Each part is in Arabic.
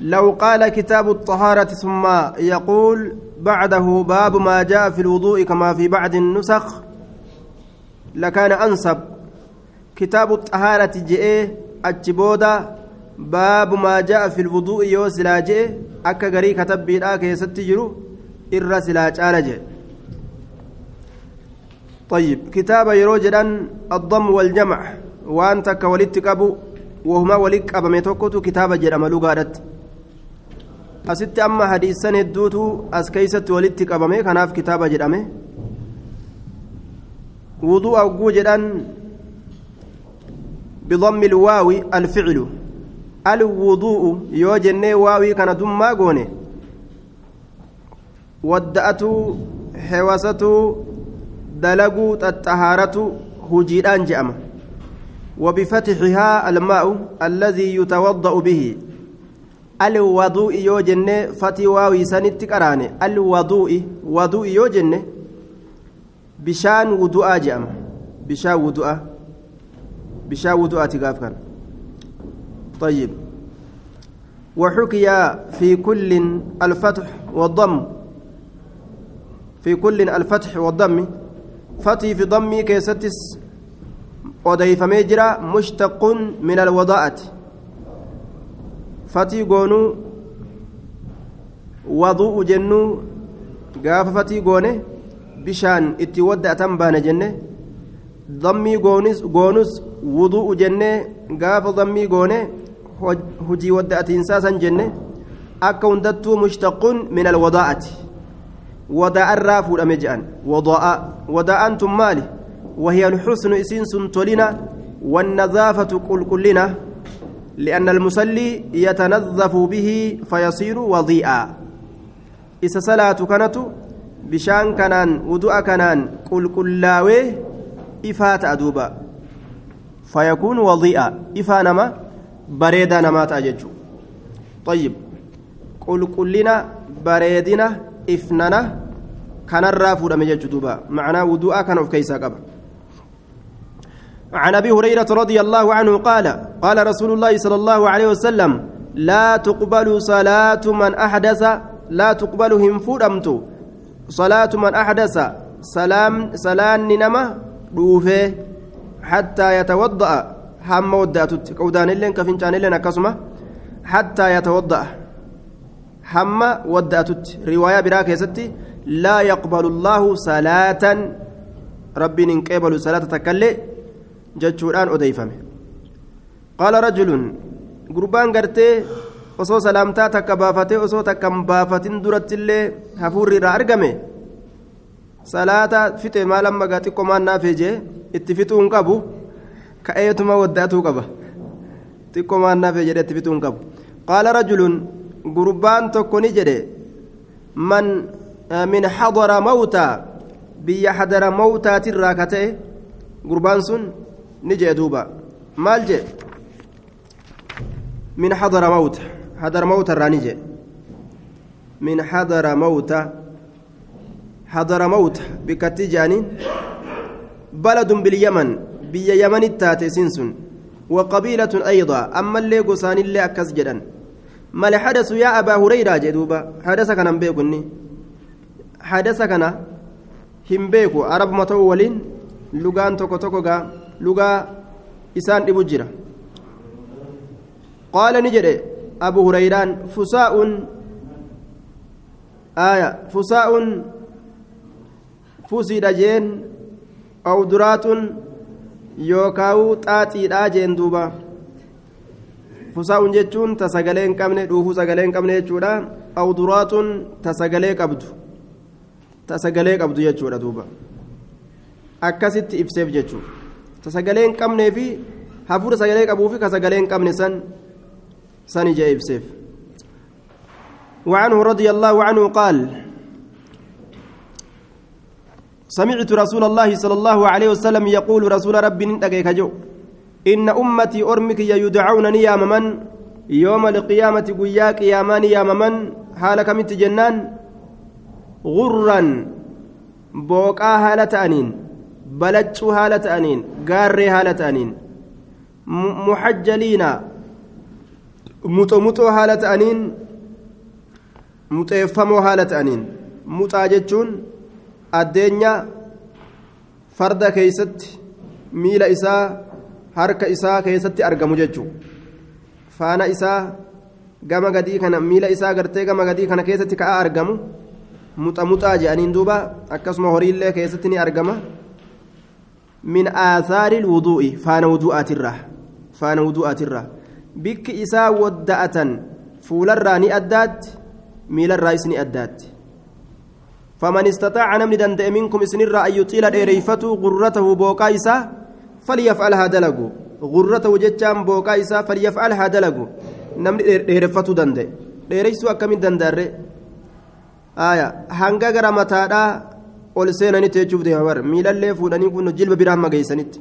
لو قال كتاب الطهارة ثم يقول بعده باب ما جاء في الوضوء كما في بعض النسخ لكان أنسب. كتاب الطهارة جئ أجبودا باب ما جاء في الوضوء يوسلا جئ أكا غري كتب بيدا كيست جرو إر سلا جئ طيب كتاب يروجدا الضم والجمع وأنت كولدت كبو وهما ولك أبا كتاب جرم لغارت asitti amma hadiisan hedduutu as keeysatti walitti qabame kanaaf kitaaba jedhame. Wudu'a hogguu jedhan بضم الواو الفعل الوضوء يوجن واوي كان دما غوني ودأت حواسة دلقوا الطهارة هجيران جأمة وبفتحها الماء الذي يتوضأ به waawii sanitti qaraane alwaduu'i waduu'i yoo jenne bishaan wudu'aa jedhama bishaan wudu'a bishaan wudu'aati gaaf kan طيب وحكي في كل الفتح والضم في كل الفتح والضم فتي في ضمي كيستس أضيف مجرى مشتق من الوضاءة fatii goonuu wadu'u jennuu gaafa fatii goone bishaan itti wadda'atan baana jenne dammii goonus wudu'u jennee gaafa dammii goone hujii wadda'atiinsaa san jenne akka hundattuu mushtaquun min alwadaa'ati wadaa'arraa fuudhame je'an wadaa'a wadaa'aan tun maali الحسن إسين سنتولنا والنظافة قل كلنا لأن المصلي يتنظف به فيصير وضيئا. إذا صلاة كانت بشان كنان ودوء كنان قل كلاوي إفات أدوبا. فيكون وضيئا. إفا نما بريدا نما تأجج طيب قل كلنا بريدنا إفننا كان الرافود مجج دوبا. معناه ودوء كان في كيسا قبل. عن أبي هريرة رضي الله عنه قال قال رسول الله صلى الله عليه وسلم لا تقبل صلاة من أحدث لا تقبل هم فودمت. صلاة من أحدث سلام سلام نما دوفه حتى يتوضأ. هم وداتت قودان لين كفنجان لين كسمة حتى يتوضأ. هم وداتت. رواية براك يستي لا يقبل الله صلاة. ربي ننقبل صلاة تكلي. Jechuudhaan odeeyfame qaala rajulun gurbaan gartee osoo salaamtaa takka baafatee osoo takka hin baafatin durattillee hafuurri irraa argame? Salaata fixe maal amma gaa xiqqoo maan naafee jee itti fixuu hin qabu? Ka'eetuma waddaatuu qaba. Xiqqoo maan naafee jedhe itti fixuu hin qabu. Qaala rajulun gurbaan tokko ni jedhe. Man min xadara mawtaa biyya xadara mawtaatirraa ka ta'e? Gurbaan sun min xadara mawta xadara mawta irraa ni jee min xadara mawta xadara mawta bikkatti je'aniin baladun bilyaman biyya yamanit taate isin sun وقبيلة أيضا أما اللي قسان اللي أكس جدا ما حدث يا أبا هريرة جدوبا حدث كان بيكني حدث كان هم بيكو عرب متولين لغان توكو توكو lugaa isaan dhibu jira. Qaala ni jedhe abu hurayraan fusaa'un aya fusaa'un fusiidha jeen awduraatun yookaa'u xaaxiidhaa jeen duuba. Fusaa'un jechuun ta sagalee hin qabne dhuufuu sagalee hin qabne jechuudha. Awduraatun ta sagalee qabdu. Ta sagalee qabdu jechuudha duuba. Akkasitti ibseef jechuudha sagalee hin qabnee fi hafuura sagalee qabuu fi ka sagalee hin qabne ija ibseef. وعنه رضي الله عنه قال سمعت رسول الله صلى الله عليه وسلم يقول رسول ربي نتقيك جو إن أمتي أرمك يدعون نياما يوم القيامة قياك يامان ياما حالك من جنان غرا بوكا هالة أنين. Balachuu haala ta'aniin gaarree haala ta'aniin muxajjaliina muxo muxoo haala ta'aniin muxeeffamoo haala ta'aniin muxaa jechuun addeenya farda keeysatti miila isaa harka isaa keessatti argamu jechuun faana isaa gama gadii kana miila isaa gartee gama gadii kana keessatti ka'aa argamu muxa muxaa jedhaniin duuba akkasuma horiillee keessatti ni argama min aasaari wuduu'i faana wuduu'aatirraa faana wuduu'aatirraa bikki isaa wadda'atan fuularraa ni addaatti miilarraayis ni addaatti فمن استطاع نمني دندئ منكم إسنرا أن يطيل ديريفته غرته بوقا إسا فليفعلها دلقوا غرته جتشام بوقا إسا فليفعلها دلقوا نمني ديريفته دندئ. ديريسو أكمل دندري آية هنگا غرا متادا ol seenanitti jechuuf deema bar miilallee fuudhanii kun jilba biraan mageeysanitti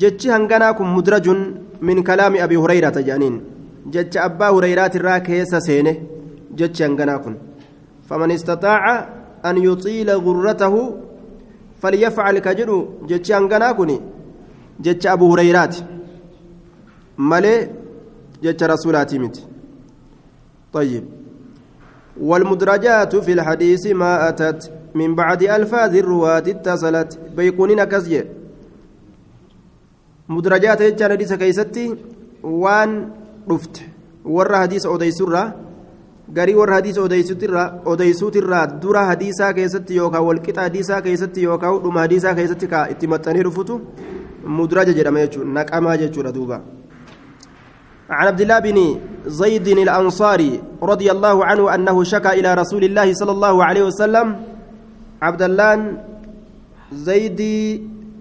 jechi hanganaa kun mudrajun min kalaami abi hurayrata jedhaniin jecha abbaa hurayraatirraa keessa seene jechi hanganaa kun faman istaxaaca an yuxiila gurratahu falyafcal ka jedhu jechi hanganaa kun jecha abu hurayraati malee jecha rasuulaatii miti طيب والمدرجات في الحديث ما أتت من بعد ألفاظ الرواة اتصلت بيكونين كزي مدرجات يجان حديث كيستي وان رفت ور حديث أوديسرة garii warra hadiisa odeysuutirraa dura hadiisaa keessatti yookaan walqixa hadiisaa keessatti yookaan dhuma hadiisaa keessatti ka itti maxxanee dhufutu mudraja jedhama jechuudha naqamaa jechuudha duuba عن عبد الله بن زيد الأنصاري رضي الله عنه أنه شكى إلى رسول الله صلى الله عليه وسلم عبد الله زيد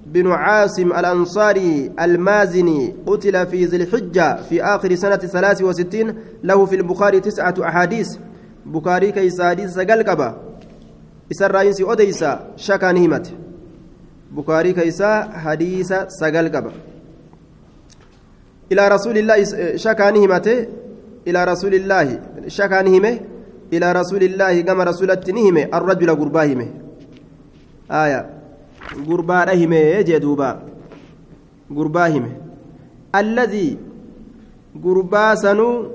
بن عاصم الأنصاري المازني قتل في ذي الحجة في آخر سنة ثلاث وستين له في البخاري تسعة أحاديث. بخاري كيس حديث سقلقبة إسر رئيس أديس شكا نهمت بخاري كيس حديث سقلقبة إلى رسول الله شكا نهمته إلى رسول الله شكا نهمه إلى رسول الله كما رسولة نهمه الرجل قرباهمه. آية gurbaadha hime jee duuba gurbaa hime alladii gurbaa sanuu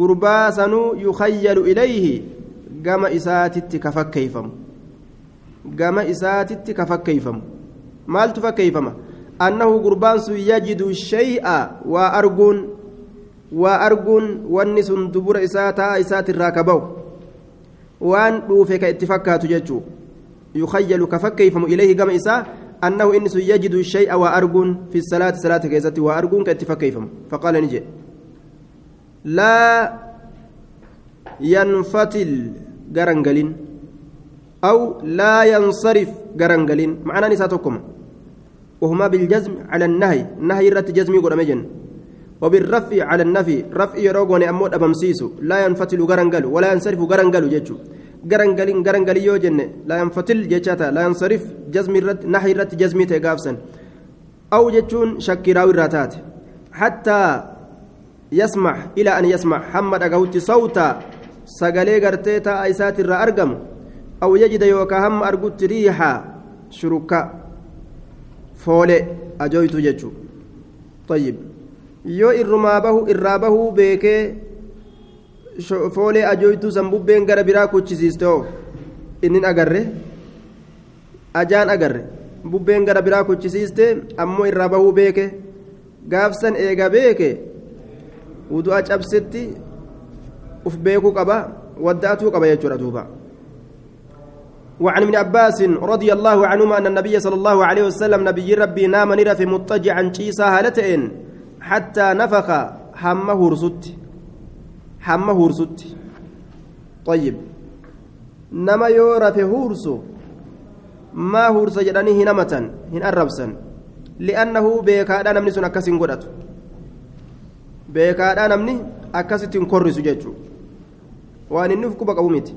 gurbaa sanuu yukayyalu ilayhi gama isaatitti ka fakkeeyfamu gama isaatitti ka fakkeeyfamu maaltu fakkeeyfama annahu gurbaan sun yajidu shay'a waa arguun waa arguun wanni sun dubura isaa ta'a isaatirraa ka ba'u waan dhuufe ka itti fakkaatu jechuu يخيل كفكيفم إليه كما إساء أنه إنس يجد الشيء وأرجون في الصلاة صلاة كيزتي وأرجون كاتفكيفم فقال نجي لا ينفتل جرنجلين أو لا ينصرف جرنجلين معنا نساتكم وهما بالجزم على النهي النهي رت جزمي قد أمجن. وبالرفع على النفي رفع يروغوني أمود أبمسيسو. لا ينفتل جرنجل ولا ينصرف جرنجل ججو garangalin garangalii yoo jenne laayanfatil jechaata laayansarif jazmi irratti nahi irratti jazmii ta'e gaafsan aw jechuun shakkiraaw irraa taate hattaa yasmac ilaa an yasmac hamma dhagahutti sawta sagalee gartee taa'a isaatirraa argamu aw yajida yookaa hamma argutti riixa shurukka foole ajooytu jechuu طيب yoo irrumaa bahu irraa bahuu beekee foolee ajooytuu san bubbeen gara biraa kuchisiiste oo inni agarre ajaan agarre bubbeen gara biraa kuchisiiste ammoo irraa bahuu beeke gaafsan eega beeke wudu'a cabsetti uf beekuu qaba wadda'atuu qaba jechuudha duuba وعن ابن عباس رضي الله عنهما أن النبي صلى الله عليه وسلم نبي ربي نام نرف مضطجعا شيسا هالتين حتى نفخ همه رسد hamma huursutti طيب nama yoo rafe huursu maa huursa jedhanii hin amatan hin arrabsan li'annahu beekaadha namni sun akkas hin godhatu beekaadha namni akkasitti hin korrisu jechuu waan inni uf quba qabu miti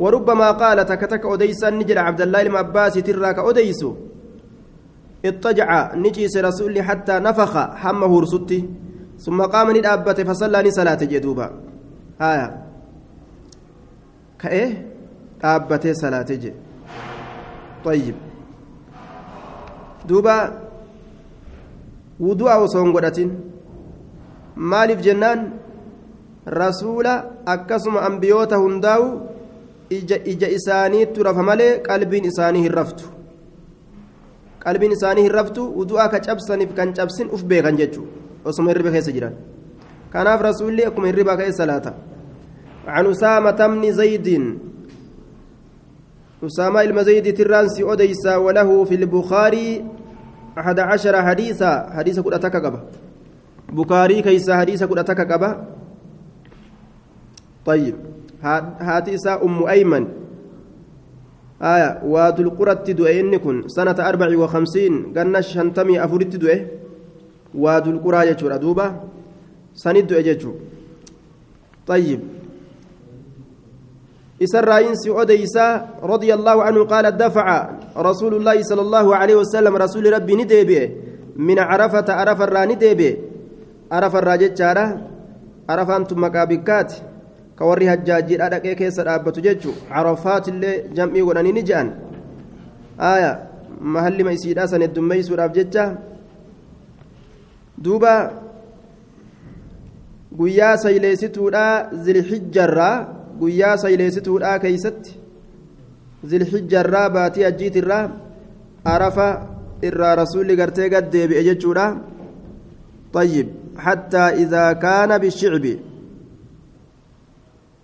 وربما قال تكتك أديسا نجد عبد الله بن عباس تراك أديسو اضطجع نجيس رسول حتى نفخ حمه رسطي ثم قام ندابت فصلى صلاة جدوبا هايا كأيه دابت صلاة جي طيب دوبا wudu'a osoo hin godhatin maaliif jennaan rasuula akkasuma ambiyoota hundaa'u ija isaaniittu rafa malee qalbiin isaanii hin raftu qalbiin isaanii hin raftu udu'aa ka cabsaniif kan cabsin uf beekan jechuudha osuma hirriba keessa jiran. Kanaaf rasuulli akkuma hirribaa ka'e salaata عن أسامة بن زيد أسامة المزيد ترانسي أديسا وله في البخاري أحد عشر حديثا حديث كل أتكقبة بخاري كيسا حديث كل أتكقبة طيب هاتي أم أيمن آية واد القرى تدوئن كن سنة أربع وخمسين قلنا شنتمي أفرد تدوئه واد القرى يجور أدوبة سند يجور طيب إسرائيل أديسا رضي الله عنه قال دفع رسول الله صلى الله عليه وسلم رسول ربي نديبه من عرفة عرف الرا نديبه عرف الراجل جارة عرف أنتم مكابكات كوري هجاجي أدقى كيس الأبة ججو عرفات اللي جمعي وناني نجان آية محل ما يسير أسن الدمي سورة ججة دوبا guyyaa sayleessituudha zilxijjarraa guyyaa sayleessituudha keeysatti zilxijjarraa baatii ajjiitirraa arafa irraa rasuulli gartee gad deebi'e jechuudha طيب حتى إذا كان بالشعب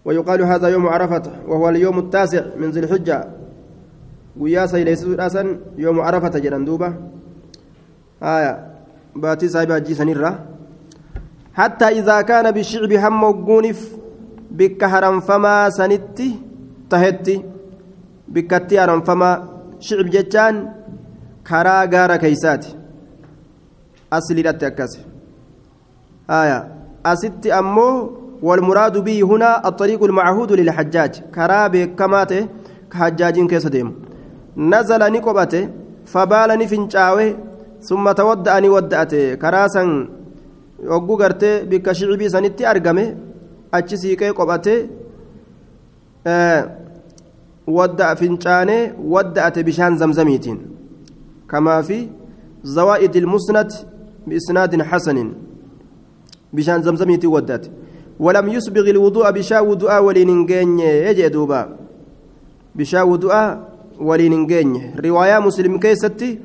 ويقال هذا يوم عرفة وهو اليوم التاسع من ذي الحجة ويا سيليسوس يوم عرفة جرندوبة آية باتي سايبا جيسانيرا حتى إذا كان بالشعب هم وقونف بك هرم فما سنتي تهتي بكتي هرم فما شعب جتان كرا غارة كيساتي أصلي لتأكس آية أستي أمو والمراد به هنا الطريق المعهود للحجاج كرا بكماته كحجاج كيسديم نزل نقبته فبال نفنشاوه ثم تودأ نودأته كراسا yogguu gartee bikka shicbii sanitti argame achi siiqee qophatee wadda'a fincaanee wadda'ate bishaan zamzamiitiin kamaa fi zawaa'id ilmusnad biisnaadin xasanin bishaan zamzamiitiin wadda'ate ولم يسبغ الوضوء بشا وضوء ولين يجي دوبا بشا وضوء ولين رواية مسلم كيستي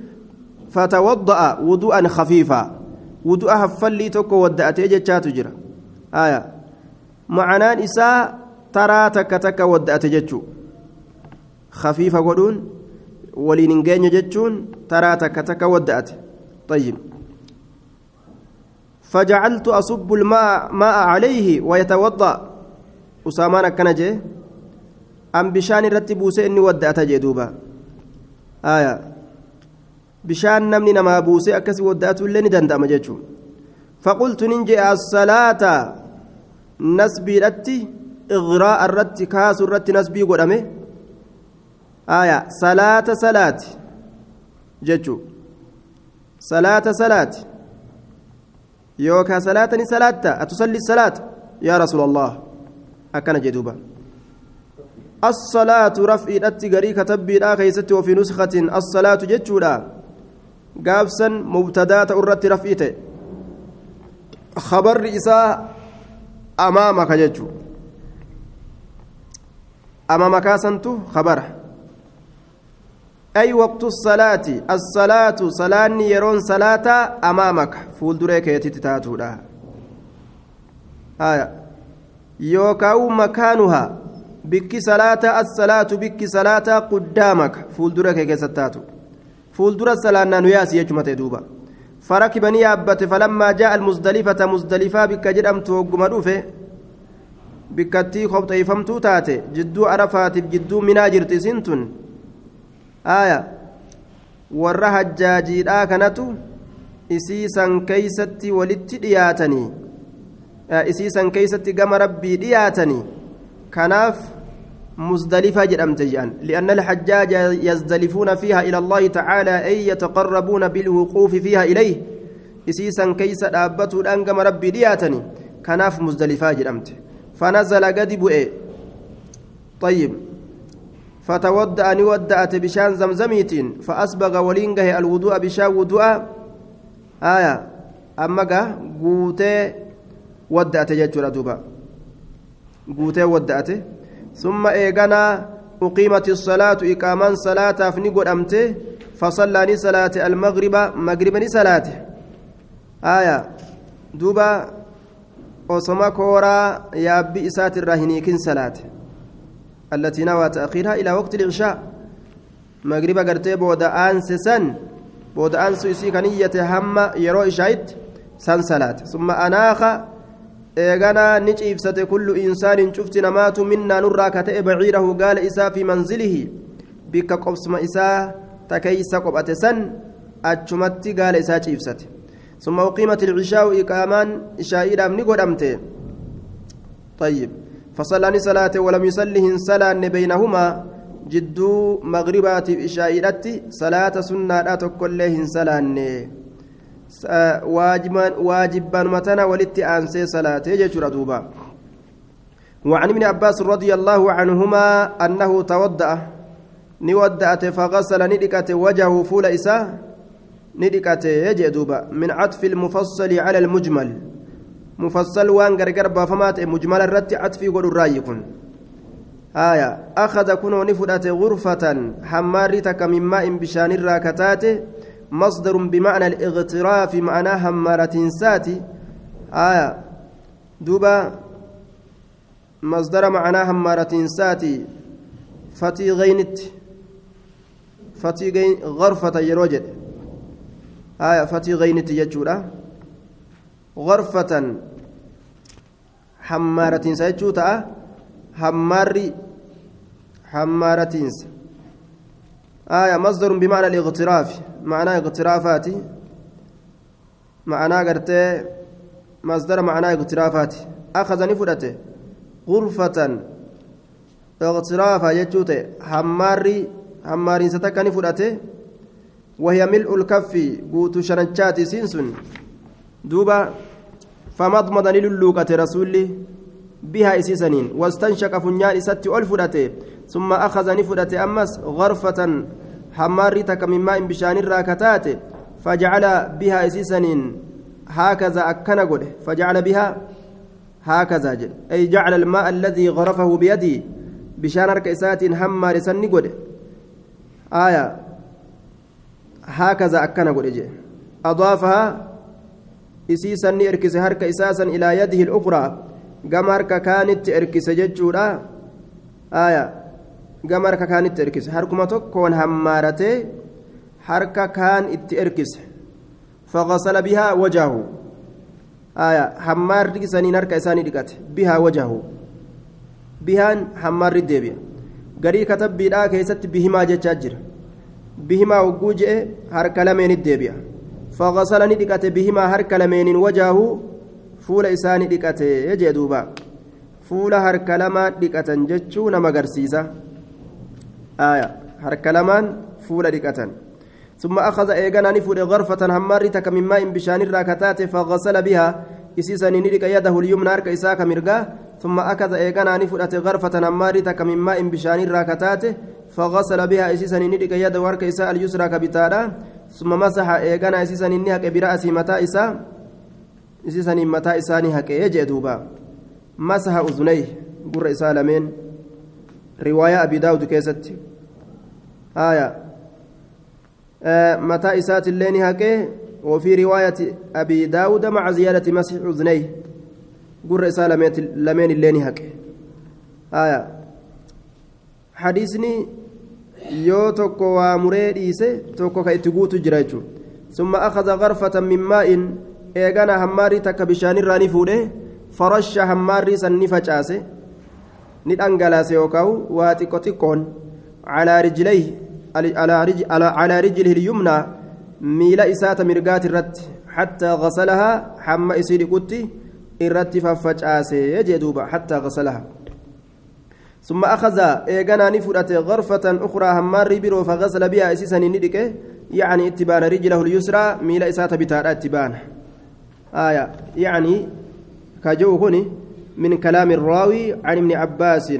فتوضأ وضوءا خفيفا tokko wadda'atee jechaatu jira aya macanaan isaa taraa takka takka wadda'ate jechuu khafiifa godhuun waliin hin geenye jechuun taraa takka takka wadda'ate طيب فجعلت أصب الماء ماء عليه ويتوضأ أسامان كنجي أم بشان رتبوا سئني ودأت جدوبا آية namaa buusee akkasii wadda'atu illee ni danda'ama jechuun faqultu nin jee assalaata nasbiidhatti iqraa irratti kaasu irratti nasbii godhame aya salaata salaati jechuu salaata salaati yookaa salaata ni salaatta atusalli salaata yaa rasuula allah akkana jedhuuba الصلاة رفع الأتي كتبي لا وفي نسخة الصلاة جتشولا gaafsan mubtadaa ta'urratti raf'iite khabarri isaa amaamaka jechuu amaamakaa santu khabara. أي وقت الصلاة الصلاة صلاة يرون صلاة أمامك فول دريك يتتاتو آية يوكاو مكانها بك صلاة الصلاة بك صلاة قدامك فول دريك يتتاتو fuuldura salaannaa nu yaasi jechuma ta'e duuba almusdalifata musdalifaa bikka jedhamtu hogguma dhufe bikkattii kobxeeyfamtuu taate jidduu arafaatiif jidduu minaa jirti isin tun aaya warra hajjaajiidhaa kanatu isiisan keeysatti walitti dhiyaatanii isiisan keeysatti gama rabbii dhiyaatanii kanaaf مزدلفة جرمت جان لأن الحجاج يزدلفون فيها إلى الله تعالى أي يتقربون بالوقوف فيها إليه. إسيسا كيس دابته الأنقم ربي دياتني. كناف مزدلفة جرمت فنزل قد بؤي طيب. فتودأ نودأت بشان زمزميت فأسبغ ولينجه الوضوء بشان وضوء. آية. أما قوتي wadda'ate jechuudha duuba guutee wadda'ate uqiimati salaatu iqaamaan salaataaf ni godhamte fasallaa ni salaate almagriba magriba ni salaate aya duuba osoma kooraa yaabbi isaatirraa hin hiikin salaate التي نوى تأخيرها إلى وقت العشاء مغرب قرتي بود أنس سن بود أنس يسيك نية هم يرو إشايت سن صلاة ثم أناخ إيغانا نجيب ست كل إنسان شفت نمات منا نرى كتئ بعيره قال إسا في منزله بك قبسم إسا تكيس قبأت سن أجمت قال إسا جيبست ثم أقيمت العشاء إقامان إشائر من قدمته طيب فصلى صلاة ولم يصلهن صلاة بينهما جدو مغربات إشائرت صلاة سنة لا تكلهن صلاة واجبا متنا ولت أنسي صلاة يجر دوبا وعن ابن عباس رضي الله عنهما أنه توضأ نودأت فغسل ندكت وجهه فول إساه ندكت يجي دوبا من عطف المفصل على المجمل مفصل وان غرغر بافمات مجمل الرت عطفي قول الراي كن آية أخذ كنو نفدت غرفة حمارتك من ماء بشان الراكتات مصدر بمعنى الاغتراف معناه همارة ساتي. آية. دوبا. مصدر معناه همارة ساتي. فتي غينت فتي غين غرفة يروجد. آية. فتي غينت يجورا غرفة حمارة سيجوتا حماري حمارة آية. مصدر بمعنى الاغتراف. معنى اغترافات معنى قرتي مصدر معنى اغترافات أخذ نفرته غرفة اغترافا يجوته. حماري حمارين ستكا نفرته وهي ملء الكف قوت شرنشاتي سنسن دوبا فمضمض للوقة رسولي. بها إسيسنين. واستنشق فنيان إساتي ألفدته ثم أخذ نفدته أمس غرفة حمارتك من ماء بشان الراكتات فجعل بها إسيسنين هكذا أكن قده فجعل بها هكذا جل أي جعل الماء الذي غرفه بيده بشان ركئسات حمار سن قده آية هكذا أكن قده أضافها إسيسا إركز هرك إساسا إلى يده الأخرى قام هرك كانت إركز ججودا آية قام هرك كانت إركز هركما تكون همارته هرك كان إركز فغسل بها وجهه آية حمار ركسانين هرك إساني دقت بها وجهه بهان حمار الدبيا قري كتب بلا كيست بهما ججاجر بهما وجوجه هرك لمن الدبيا فغسل ندقته بهما هرك لمن وجهه فول إساني دقته يجي دوبا فول هرك لما دقة جتشو نما قرسيسة آية. هرك لمان فول دقة ثم أخذ إيغانا نفود غرفة همارتك من ماء بشان الراكتات فغسل بها. إسيسني ندق يده اليمنى هرك إساك مرقا ثم أخذ إيغانا نفود غرفة همارتك من ماء بشان الراكتات فغسل بها. إسيسني ندق يده هرك إساء اليسرى كبتادا ثم مسح إيغانا. إسيسني نهك برأسي متى إساء. إسيسني متى إساني هك يجي دوبا. مسح أذنيه. قر إساء لمن. رواية أبي داود كيست آية آه متى إسات اللين هكي وفي رواية أبي داود مع زيادة مسح أذنيه قر إساء لمن اللين هكي آية حديثني yoo tokko waa muree dhiise tokko ka itti guutu jira jechuudha summa akhadha garfatan min maa'in eegana hammaarrii takka bishaanirraa ni fuudhe farasha hammaarrii san ni facaase ni dhangalaase yookaan waa xiqqo xiqqoon Calaa rijlayhi calaa rijlihi lyumnaa miila isaata mirgaati irratti hattaa gasalahaa hamma isii dhiqutti irratti faffacaase jee duuba hattaa gasalahaa ثم أخذ إيغانا نفرت غرفة أخرى همار برو فغسل بها أسيسا ندك يعني اتبان رجله اليسرى ميل إسات بتارا اتبان آية يعني كجو هني من كلام الراوي عن ابن عباس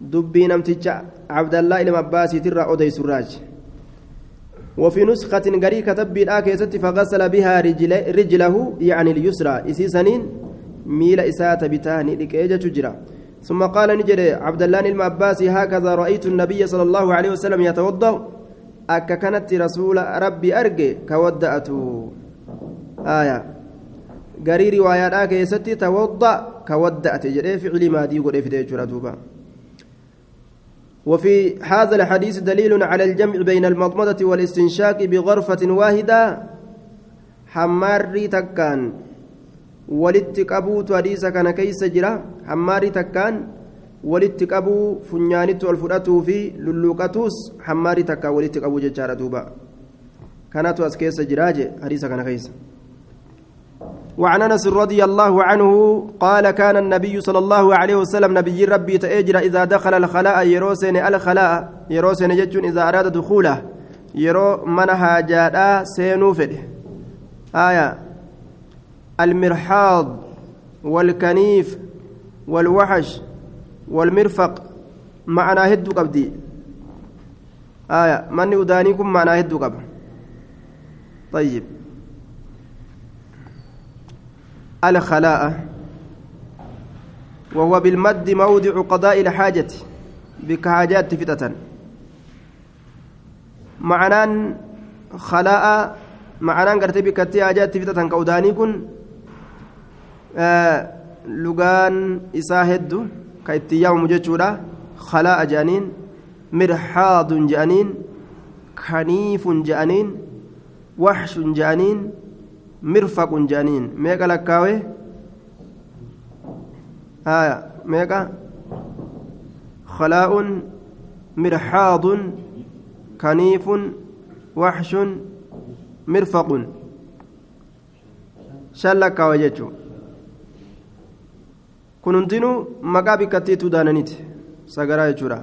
دبي نمتج عبد الله إلى ترى أدي سراج وفي نسخة قري كتب الآكيسة فغسل بها رجله يعني اليسرى إسيسنين ميل إساءة بتاني لكيجة جرا ثم قال نجري عبد الله المعباسي هكذا رأيت النبي صلى الله عليه وسلم يتوضأ أكا كانت رسول ربي أرجي كودأته آية قري روايات آكي ستي توضأ كودأت جري فعل ما دي قري في دوبا وفي هذا الحديث دليل على الجمع بين المضمضة والاستنشاق بغرفة واحدة حماري تكان qabuutu hadiisa kana keeysa jira hammaarii takkaan walitti qabuu funyaanitti ol fudhatuu fi lulluuqatuus hammaarii takkaan walitti qabuu jechaadha duuba kanatu as keessa jiraaje hadiisa kana keeysa وعن انس رضي الله عنه قال كان النبي صلى الله عليه وسلم نبي ربي تأجر إذا دخل الخلاء يروسن الخلاء يروسن جتون إذا أراد دخوله يرو من هاجادا سينو فده. آية. المرحاض والكنيف والوحش والمرفق معنى هدو قبدي آية. من أدانيكم معنى هدو قبل طيب. الخلاء وهو بالمد موضع قضاء الحاجة بكحاجات فتة معنى خلاء معنى قرتي بكتي حاجات فتة كوداني كن isaa heddu ka itti yaamamu jechuudha khalaa'a je'aniin mirhaadun je'aniin kaniifun je'aniin waxshun je'aniin meeqa lakkaawe haya meeqa khalaa'un mirhaadun kaniifun waxshun mirfaqun shan lakkaawe jechuudha kun hundinuu maqaa bikkattiitu daananiiti sagaraa jechuudha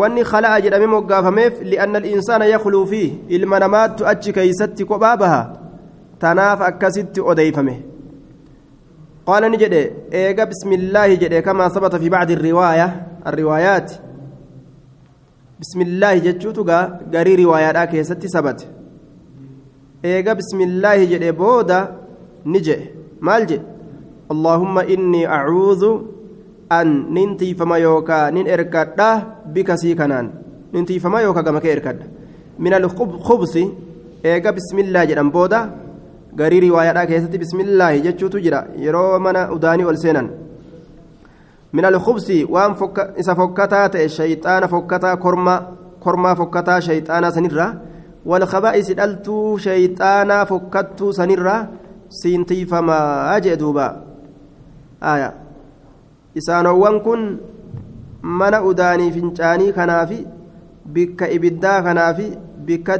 wanni khala'a jedhamee moggaafameef li'anna insaana yakluu fi ilma namaattu achi keeysatti kophaa baha tanaaf akkasitti odeeyfame qaala ni jedhe eega bismillaahi jedhe kamaa sabata fi bacdi riwaaya arriwaayaati bismillaahi jechuutu gaa garii riwaayaadhaa keessatti sabate eega bismillaahi jedhe booda ni jedhe maal jedhe اللهم إني أعوذ ننتي فما يوكا نن إركادا بك سيكنان ننتي فما يوكا كما كإركاد من الخبث إيجا بسم الله جرام بودا غري رواية كيستي بسم الله جتشو تجرا يرو منا أداني والسنان من الخبث وان فك إذا فكتا الشيطان فكتا كرما كرما فكتا شيطانا سنرا والخبائث دلتو شيطانا فكتو سنرا سينتي فما أجدوبا aya isaanowwan kun mana udaanii fincaanii kanaafi bikka ibiddaa kanaafi bikka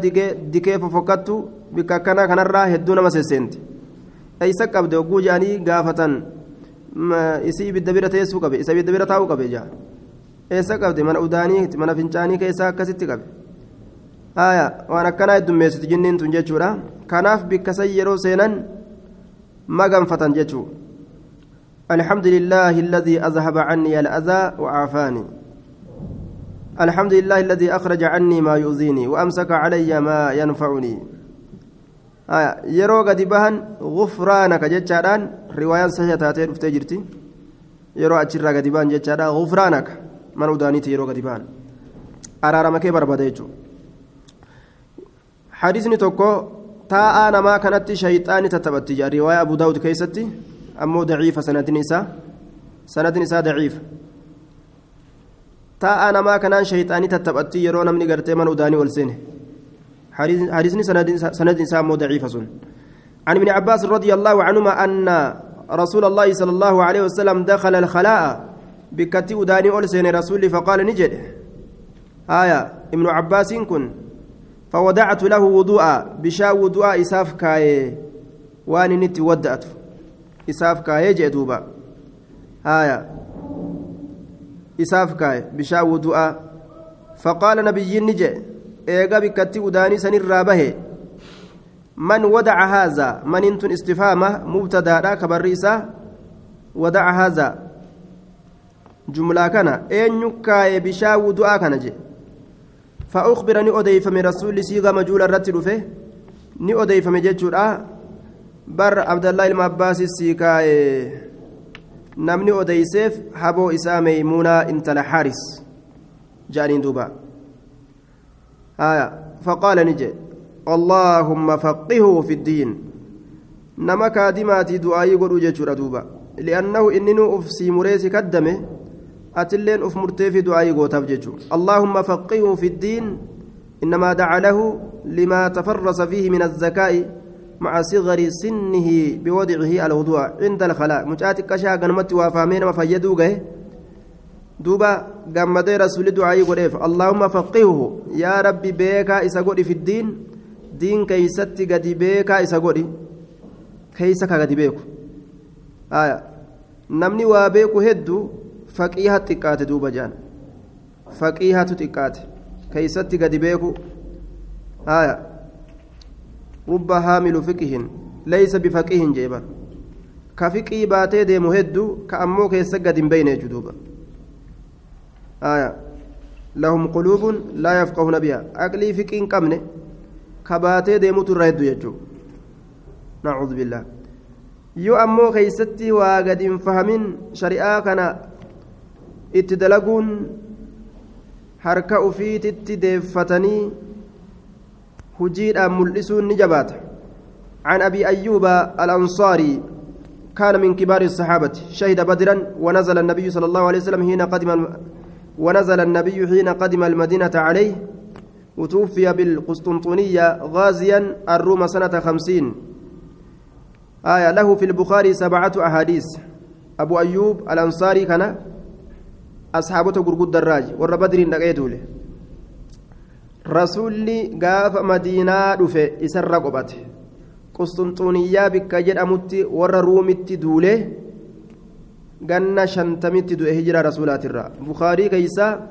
dikee fofokkattu bikka akkanaa kanarraa hedduu nama sesseenti eeysa qabde hogguu jedhanii gaafatan isi ibidda bira teessuu qabe isa ibidda bira taa'uu qabe jaa eessa qabde mana udaanii mana fincaanii keessaa akkasitti qabe aya waan akkanaa heddummeessiti jinniin tun jechuudha kanaaf bikka san yeroo seenan maganfatan jechuu الحمد لله الذي أذهب عني الأذى وعافاني. الحمد لله الذي أخرج عني ما يؤذيني وأمسك علي ما ينفعني. آه يرو قد بهن غفرانك جتشاران رواية صحيحة تاتين افتجرتي يرو أتشرا قد بهن غفرانك من ودانيتي يرو قد بهن أرارمك بربديجو حديثني توكو تاء نما كانت شيطان تتبتجا رواية أبو داود كيستي أمو ضعيفة سند نساء سند نساء ضعيف تا أنا ما كان شيطاني تتبأتي يرون من قرتي من أداني والسنة حديثني سند سند نساء أمو ضعيفة سن عن ابن عباس رضي الله عنهما أن رسول الله صلى الله عليه وسلم دخل الخلاء بكتي أداني والسنة رسول فقال نجد آية ابن عباس كن فودعت له وضوءا بشا وضوء إساف كاي واني نتي ودأته isaaf kaayee jee duuba haaya isaaf kaaye bishaan wudu'aa faqaala nabiyyiin ni jee eega bikkatti udaanii sanirraa bahe man wadaca haazaa manintun istifaama mubtadaadha kabarri isaa wadaca haazaa jumlaa kana eenyu kaaye bishaan wudu'aa kana jee فأخبر ني أديفم رسول سيغا مجول الرت رفه ني أديفم جتشورا bar abdallaa ilma abbaasi sii kaa'e namni odeyseef haboo isaa meeymuunaa intala xaaris jedhaniin duuba. Faqaala ni jedhe اللهم فقهه في الدين نما كادماتي دعائي قد جيتشورا دوبا لأنه إنني أفسي مريسي كدمه أتلين أف مرتي في دعائي قوتاف جيتشو اللهم فقهه في الدين إنما دعا له لما تفرس فيه من الذكاء مع صغر سنه بوضعه الوضوء عند الخلاء مجاتي كشا قنمت وافامين ما فيدوغه دوبا قمدي رسول دعائي قريف اللهم فقهه يا ربي بيكا إسا في الدين diin keeysatti gadi beekaa isa godhi keeysa ka gadi beeku aya namni waa beeku hedduu faqiiha xiqqaate duuba jaan faqiihatu xiqqaate keeysatti fiqii baatee deemu hedduu ka ammoo keessa gadi hin beyne jechu duuba aya lahum quluubun laa yafqahuna biha aqlii fiqii hin qabne kabaatee deemutu irraa hedduu jechuudha nacuudhu billaa yoo ammoo keeysatti waa gad hin fahamin shari'aa kana itti dalaguun harka ufiititti deeffatanii mul'isuun ni jabaata عن أبي أيوب الأنصاري كان من كبار الصحابة شهد بدرا ونزل النبي صلى الله عليه وسلم حين قدم ونزل النبي حين قدم المدينة عليه وتوفي بالقسطنطينية غازيا الروم سنة خمسين آية له في البخاري سبعة أحاديث أبو أيوب الأنصاري كان أصحابته قرقود دراج ور بدر نقيته له رسولي قاف مدينة دفه إسر قبته قسطنطينية بك جدأمت ور رومت دوله ganna shantamitti du'e hijira rasuulaatirra. Bukaarii keeysa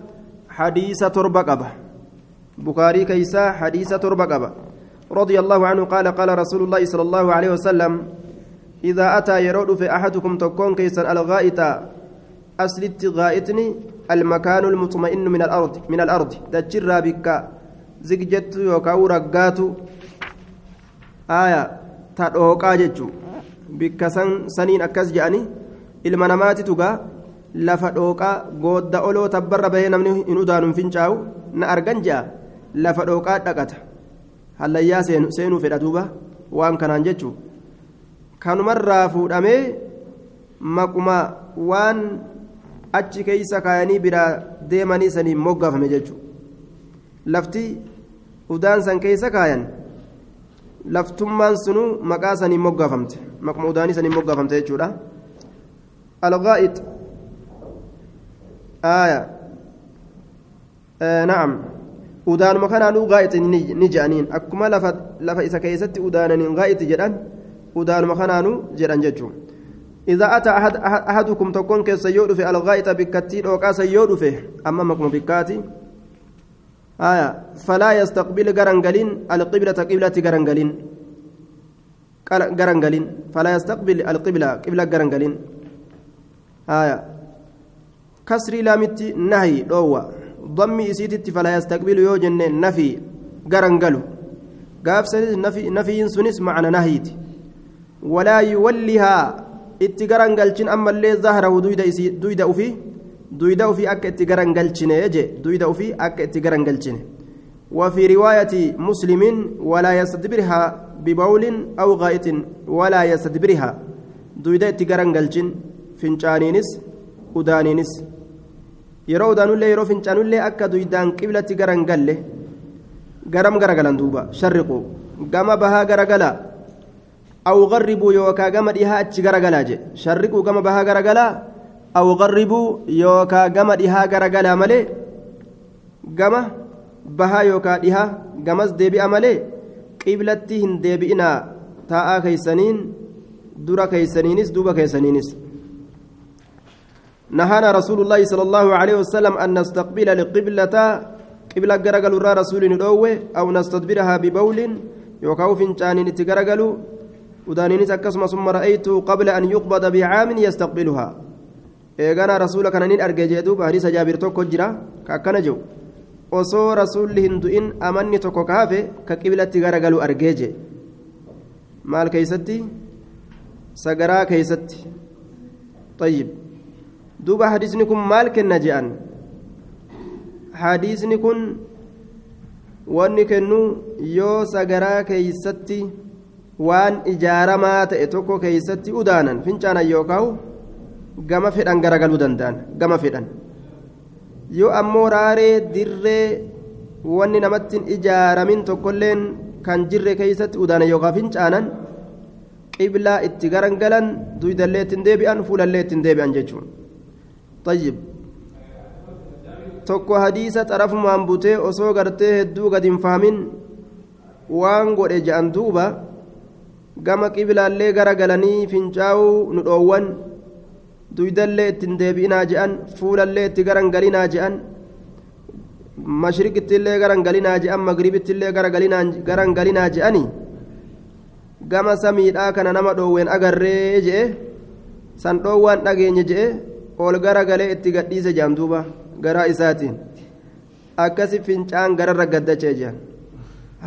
hadiisa torba qaba. بخاري كيسا حديث تربة رضي الله عنه قال قال رسول الله صلى الله عليه وسلم إذا أتى يرود في أحدكم تكون كيسا الغائط أسلت غائتني المكان المطمئن من الأرض من الأرض تجرى بك zigjettu yookaan uraggaatu ta dhooqaa jechuun bikka saniin akkas je'anii ilma namaatitu tugaa lafa dhooqaa goodda oloo tabbarra bahee namni hin udaanuun fincaa'u na argan je'a. Lafa dhooqaa dhaqata. Hallayyaa seenuu fedha duuba waan kanaan jechuun kanumarraa fuudhamee maquma waan achi keeysa kaayanii biraa deemanii saniin moggaafame jechuudha lafti. Udaan san keeysa kaayan laftummaan sunuu maqaa saniin moggaafamte maquma udaanii saniin moggaafamte jechuudha آية آه نعم udaanuma kanaanuu gaa'iti ni je'aniin akkuma lafa isa keessatti udaananiin gaa'iti jedhan udaanuma kanaanuu jedhan jechuun إذا أتى أحد أحدكم تكون كيس يودف الغائط بكتي أو كاس يودف أما مكم بكاتي آية فلا يستقبل غرنغلين القبلة قبلة غرنغلين غرنغلين فلا يستقبل القبلة قبلة غرنغلين آية كسري لامتي نهي دوّا ضمي إسيتي فلا يستقبل يو جنة نفي غرنغلو قاف نفي نفي سنس معنى نهيت. ولا يوليها itti garangalchin ammallee zahrahu duyda ufii duyda ufii akka itti garangalchine je duyda ufii akka itti garangalchine وفي رواية مسلم ولا يستدبرها ببول أو غائط ولا يستدبرها دويدا تجرنجلجن فنجانينس ودانينس yeroo udaanullee yeroo fincaanullee akka duydaan qiblatti garangalle garam garagalan duuba sharriqu gama bahaa garagala aw garribuu yookaa gama dhihaa achi garagalaa je sharriquu gama bahaa garagalaa Garribuu yookaa gama dhihaa garagalaa malee gama bahaa yookaa dhihaa gamas deebi'a malee qiblatti hin deebi'inaa taa'aa keeysaniin dura keeysaniinis duuba keeysaniinis نهانا رسول الله صلى الله عليه وسلم أن نستقبل القبلة قبلة را رسول ندوه أو نستدبرها ببول يوكاو فنشان نتجرجلوا ودانيني تكسم ثم رأيت قبل أن يقبض بعام يستقبلها إيغانا رسول كان نين أرجع جدوب حديث جابر توكو جرا كأكنا جو osoo rasuulli hin du'in amanni tokko kaafe ka qiblatti garagalu argee je maal keeysatti sagaraa keeysatti طيب دوبا حديثني كن مال كنا جان حديثني كن wanni kennu yoo sagaraa keeysatti waan ijaaramaa ta'e tokko keeysatti udaanan fincaanan yookaan gama fedhan garagaluu danda'an gama fedhan. Yoo ammoo raaree dirree wanni namatti ijaaramin tokkolleen kan jirre keeysatti udaanan yookaan fincaanan qiblaa itti garangalan duydallee ittiin deebi'an fuulallee ittiin deebi'an jechuun. Tayyib. Tokko hadiisa xarafumaan butee osoo gartee hedduu gad hin fahamin waan godhe je'an duuba gama qiblaallee garagalanii fincaa'uu nu dhoowwan duydallee ittiin deebi'inaa je'an fuulallee itti garangalinaa je'an mashriqittillee garangalinaa je'an magribittillee garangalinaa je'anii gama samiidhaa kana nama dhoowween agarree je'e san dhoowwaan dhageenye je'e ol garagalee itti gadhiise je'an duuba garaa isaatiin akkasi fincaan gararra gaddachee je'an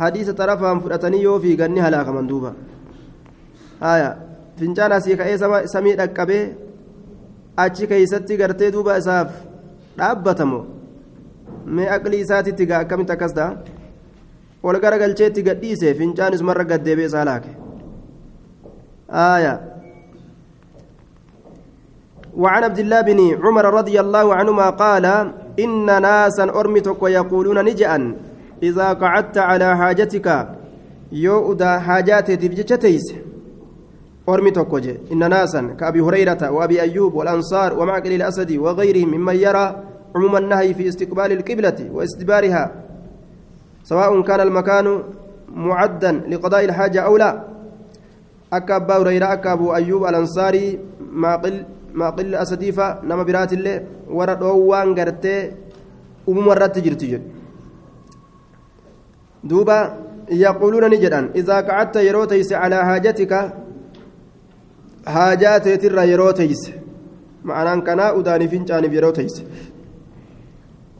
hadiisa xarafaan fudhatanii yoo fiiganni halaakaman duuba fincaan asii ka'ee samii dhaqqabee achi keeysatti gartee duuba isaaf dhaabbatamoo mee aqlii isaatitti gaa akkamitti akkas ta'a ol garagalcheetti gadhiise fincaan isumarra gaddeebee isaa laake آية وعن عبد الله بن عمر رضي الله عنهما قال إن ناسا أرمتك ويقولون نجأ إذا قعدت على حاجتك يؤدى حاجاتي تبجتيس أرمتك وجه إن ناسا كأبي هريرة وأبي أيوب والأنصار ومعقل الأسد وغيرهم ممن يرى عموم النهي في استقبال القبلة واستدبارها سواء كان المكان معدا لقضاء الحاجة أو لا abbaa hureyraa akka abuu ayyuub alansaarii maaqilli asadiifa nama biraatillee warra dhoowwaan gartee umuma irratti jirti jedhu duuba yaquuluuna ni jedhan idaa qacadta yeroo teyse calaa haajatika haajaa teetirra yeroo teyse ma'anaan kanaa udaanii fincaaniif yeroo teyse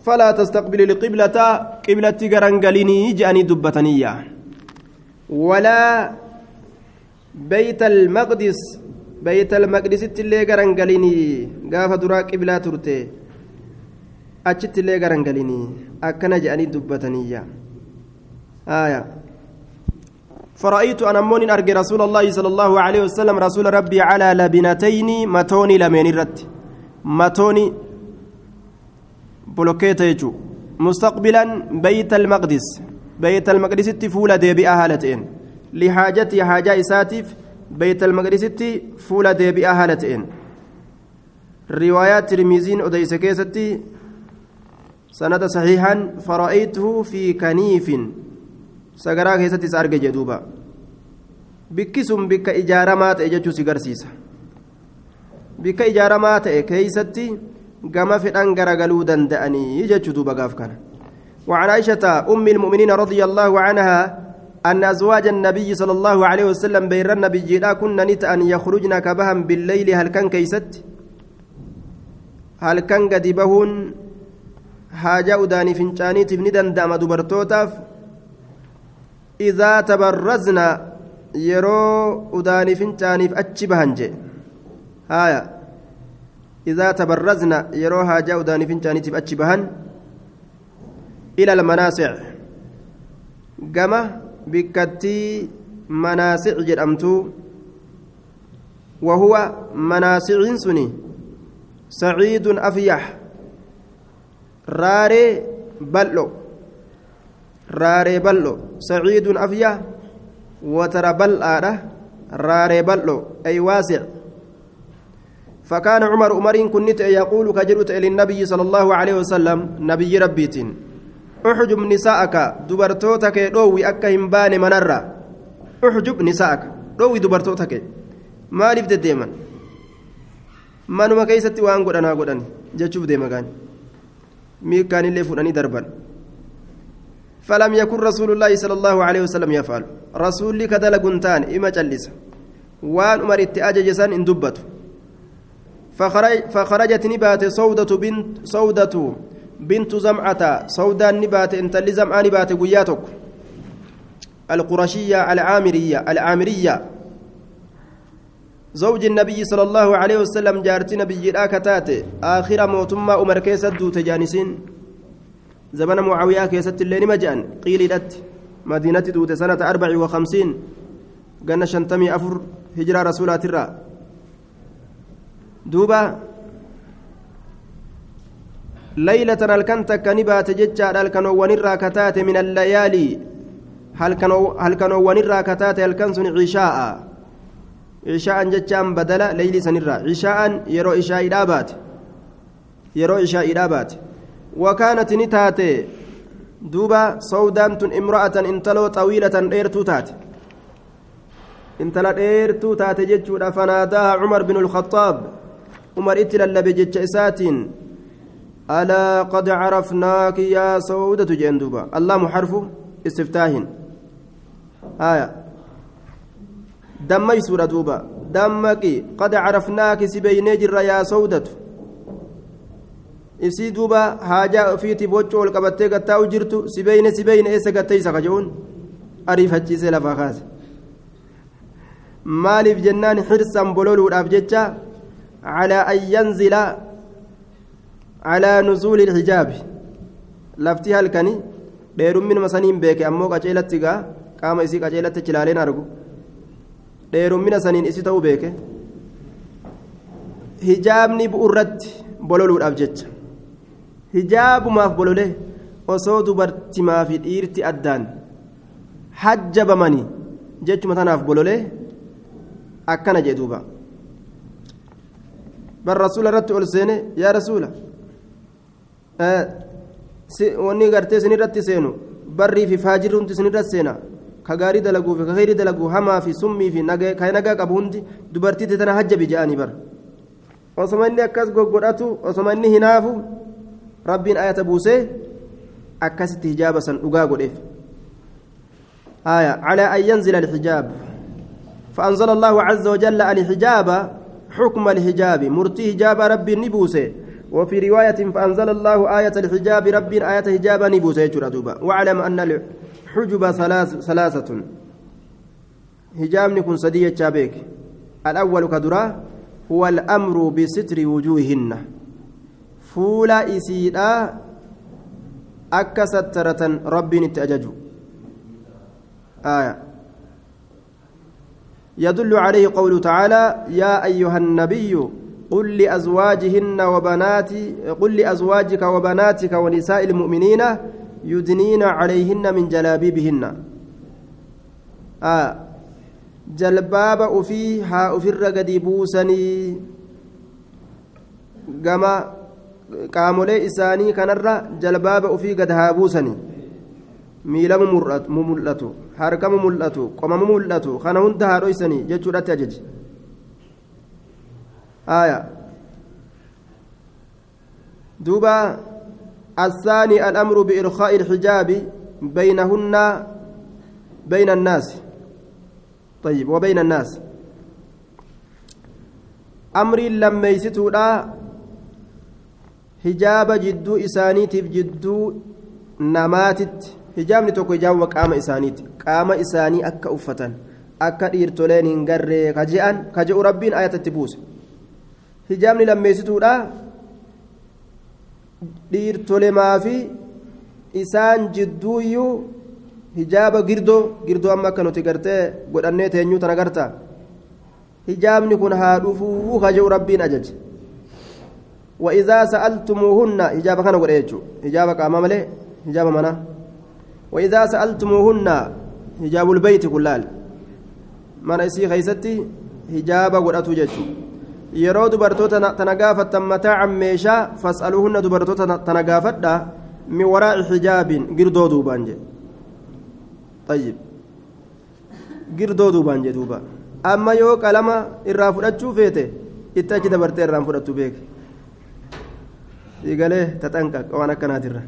فلا تستقبل القبلة قبلة غرنغليني جاني دبتنية. ولا بيت المقدس بيت المقدس اللي غرنغليني غاف درا قبلة ترتي. أجت اللي غرنغليني أكن جاني دبتنية. آية. فرأيت أنا مون أرجي رسول الله صلى الله عليه وسلم رسول ربي على لبنتين متوني لمن الرت متوني بلوكيت يجو. مستقبلا بيت المقدس. بيت المقدس فول ديبئة هالتين لحاجتي حاجة إساتف بيت المقدس فول ديبئة هالتين روايات ترميزين أديس كيستي. سند صحيحا. فرأيته في كنيف. سقرا كيستي سأرجع جدوبا بكسم بك إجارة مات إجتشو سيغرسيسا بك إجارة مات كيستي gama fedhan garagaluu danda'anii jechuu duuba gaaf kana. وعن عائشة أم المؤمنين رضي الله عنها أن أزواج النبي صلى الله عليه وسلم بين النبي لا كنا نتأن يخرجن كبهم بالليل هل كان كيست هل كان قد بهون حاجة أداني فنشاني تبندا دام دبرتوتاف إذا تبرزنا يرو أداني فنشاني فأتشبهنجي هايا. إذا تبرزنا يروها جاء داني فنجاني تبأتش بهن. إلى المناسع. قمة بكتي مناسع جرأمتو. وهو مناسع سني. سعيد أفيح. راري بلو. راري بلو سعيد أفيح وترى بلآرة راري بلو أي واسع فكان عمر عمر كنت يقول كجرت للنبي صلى الله عليه وسلم نبي ربيت احجب نساءك دبرتوتك دوي أكا هنبان منرة احجب نساءك دوي دبرتوتك ما لفت ديما manuma keessatti waan godhanaa godhan jechuuf deema gaani. Fudhanii darban. فلم يكن رسول الله صلى الله عليه وسلم يفعل. رسولي كدل قنتان إما جلس. وان أمر اتأججسان إن دبته فخرج فخرجت نبات سودة بنت سودة بنت زمعة. سودة نبات انت اللي زمعة نبات قياتك القرشية العامرية العامرية. زوج النبي صلى الله عليه وسلم جارتي نبي كتات آخر موتما أمر كيسد تجانسين زمن معاوية كيست الليل مجان. قيل لت مدينة دوت سنة أربع وخمسين. قلنا شنتمي أفر هجرة رسولات الرا. دوبا ليلة الكنت كنبات ججار الكنوان الراكتات من الليالي. هل كنوان الراكتات الكنسن عشاء؟ عشاء ججان بدل ليلي سنرا عشاء يرو عشاء إدابات يرو عشاء إدابات وكانت نتاتي دوبا سودان امرأة انتلو طويلة ديرتو تات انتلا ديرتو تات ججو فناداها عمر بن الخطاب. عمر اتلا لبجج إساتين. ألا قد عرفناك يا سودة جندوبا اللام حرف استفتاح آية. دمي سورة دوبا. دمك قد عرفناك سبيني جر يا سودة. Isii duuba haajaa ofiitiif waccoo ol qabattee gattaa'u jirtu sibeyne sibeyne eessa gatteysa kaje'uun ariifachiisee lafaa kaase. Maaliif jennaan xirsan bololuudhaaf jecha? Calaa an yanzila calaa nuzuuli ilhijaabi lafti halkani dheerumminuma saniin beeke ammoo qaceelatti gaa qaama isii qaceelatti chilaaleen argu. Dheerummina saniin isi ta'uu beeke. Hijaabni bu'urratti bololuudhaaf jecha hijaabumaaf bolole osoo dubartimaa fi dhiirti addaan hajjabamanii jechuma tanaaf bolole akkana jee duuba bar rasuula irratti ol seene yaa rasuula wanni gartee sinirratti seenu barrii fi faajirri hundi sinirratti seena ka gaarii dalaguu fi ka khayrii dalaguu hamaa fi summii fi ka nagaa qabu hundi dubartii tana hajjabi je'anii bara osoma inni akkas goggodhatu osoma inni hinaafu rabbiin ayata buusee akkasitti hijaaba san dhugaa godheef. آية على أن ينزل الحجاب فأنزل الله عز وجل الحجاب حكم الحجاب مرتي حجاب ربي نبوسه وفي رواية فأنزل الله آية الحجاب ربي آية حجاب نبوسه واعلم أن الحجب ثلاث ثلاثة حجاب نكون سدية شابيك الأول كدرا هو الأمر بستر وجوههن fuula isiidha akka sattaratan rabbiin itti ajaju. يدل عليه قوله تعالى يا أيها النبي قل لأزواجهن وبنات قل لأزواجك وبناتك ونساء المؤمنين يدنين عليهن من جلابيبهن آه جلباب أفيها أفر قد بوسني كما qaamolee isaanii kanarra jalbaaba ofii gad haa buusanii miilama mu mul'atu harkama mul'atu qomama mul'atu kana hunda haa dhoysanii jechuudhatti ajaji aya duuba الثاني الأمر بإرخاء الحجاب بينهن بين الناس طيب وبين الناس أمر لما يستو hijaaba jidduu isaaniitiif jidduu namaatitti hijaabni tokko hijaaba qaama isaaniiti. Qaama isaanii akka uffatan akka dhiirtoleen hin garree ka je'an ka je'u rabbiin ayatatti buuse. Hijaabni lammeessituudha. Dhiirtolemaa fi isaan jidduuyyuu hijaaba girdoo girdoo amma akka nuti gartee godhannee teenyuu tana gartaa? Hijaabni kun haa dhufuu ka je'u rabbiin ajaje وإذا سألتموهن هجاب كان قد يجو هجاب قام ملي هجاب منا وإذا سألتموهن هجاب البيت كلال من إسي خيستي dubartoota tana gaafattan mataaca meeshaa fas'aluuhunna dubartoota tana gaafadha min waraa'i xijaabin girdoo duubaan jedhe ayyib girdoo duubaan jedhe duuba amma yoo qalama irraa fudhachuu feete itti achi dabartee irraan fudhattu beeke siigalee taxanqaq waan akkanaatirra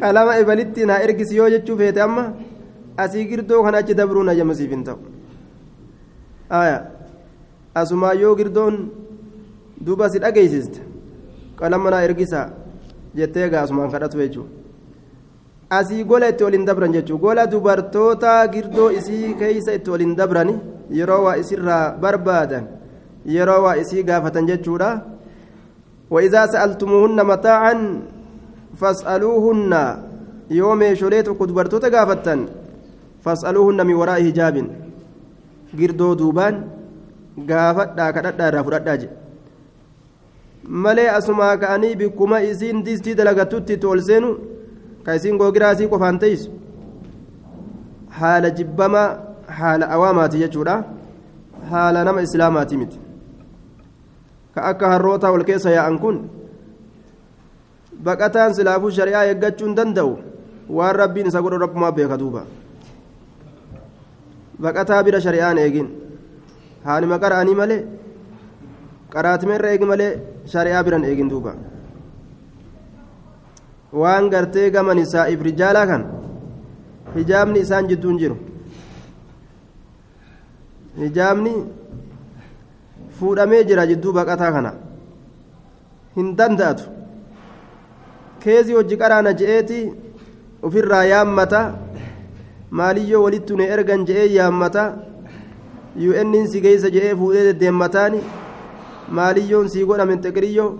qalama ibalitti naa ergisi yoo jechuu feete amma asii girdoo kana achi dabruu na jamasiif hin ta'u. Aya. Asumaa yoo girdoon duuba si dhageessiste qalama naa ergisa jettee gaa asumaan kadhatu jechuudha. Asii gola itti waliin dabran jechuudha. Gola dubartoota girdoo isii keeysa itti waliin dabrani yeroo waa isirraa barbaadan yeroo waa isii gaafatan jechuudha وإذا سألتموهن متاعا فاسألوهن يوم شوليت كدبرتو تقافتن فاسألوهن من وراء duubaan gaafadhaa kadhadhaa irraa fudhadhaa jedhe malee asumaa ka'anii bikkuma isiin distii dalagatutti itti ol seenu ka isiin googiraasii qofaan teessu haala jibbamaa haala awaamaati jechuudha haala nama islaamaati miti ka akka harroota ol keessa yaa'an kun baqataan silaafuu shari'aa eeggachuu hin danda'u waan rabbiin isa godhu rabbumaa beeka duuba baqataa bira shari'aan eegin haanima qara'anii malee qaraatimeerra eegi malee shari'aa biran eegin duuba waan gartee gaman isaa'if rijaalaa kan hijaabni isaan jidduun jiru hijaabni fuudhamee jira jidduu baqataa kana hin danda'atu keezii hojii qaraana je'eeti ofirraa yaammata maaliyyoo walitti ne ergan je'ee yaammata un si geeysa je'ee fuudhee deddeemmataani maaliyyoon sii godhame xiqiriyyoo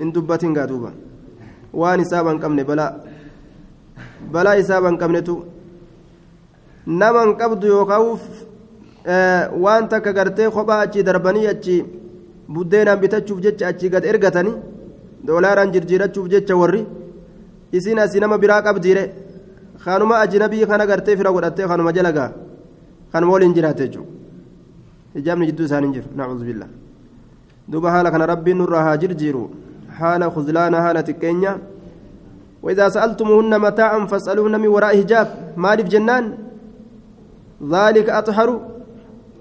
hin dubbatin gaa duuba waan isaaba hin qabne balaa balaa isaaba hin qabnetu nama hin qabdu yookaan waan takka gartee kophaa achii darbanii achii buddeenaan bitachuuf jecha achii gad ergatanii doolaaraan jirjiirachuuf jecha warri isin asii nama biraa qabdiire kanuma ajnabii kana gartee fira godhattee kanuma jala gaa kanuma waliin jiraate jechuudha hijaabni jidduu isaanii jiru nacuudhu billaa duuba haala kana rabbiin nurraa haa jirjiiru haala khuzlaana haala xiqqeenya وإذا سألتموهن متاعا فاسألوهن من وراء حجاب مالف جنان ذلك أطهر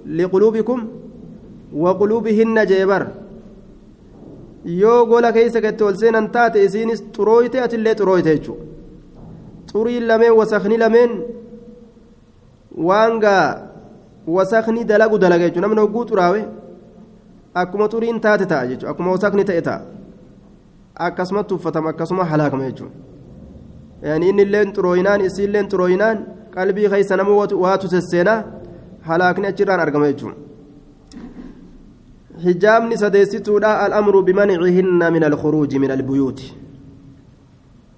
لقلوبكم وقلوبهن جيبر yoo gola keessa gatti ol seenan taate isiinis xurooyte atillee xurooyte jechuudha xuriin lameen wasakni lameen waan gaa wasakni dalagu dalaga jechuudha namni hogguu xuraawe akkuma xuriin taate ta'a jechuudha akkuma wasakni ta'e ta'a akkasumatti uffatama akkasuma halaakama jechuudha inni illeen xurooyinaan isiilleen xurooyinaan qalbii keessa nama waatu sesseenaa halaakni achirraan argama jechuudha. hijaabni sadeessituudha al'amru bimancihinna min alkhuruuji min albuyuuti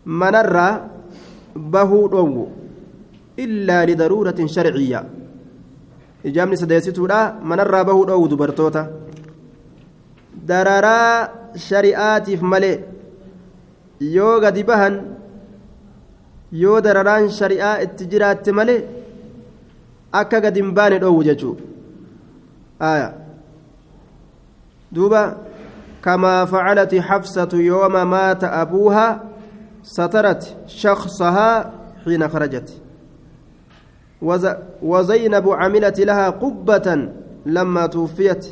manarraa bahuu dhowwu illaa lidaruuratin sharciyya hijaabni sadeessituudha manarraa bahuu dhowwu dubartoota dararaa shari'aatiif malee yoo gadi bahan yoo dararaan shari'aa itti jiraatte malee akka gadi hin baane dhowwu jechuu. Aayaa دوبا كما فعلت حفصة يوم مات أبوها سترت شخصها حين خرجت وزينب عملت لها قبة لما توفيت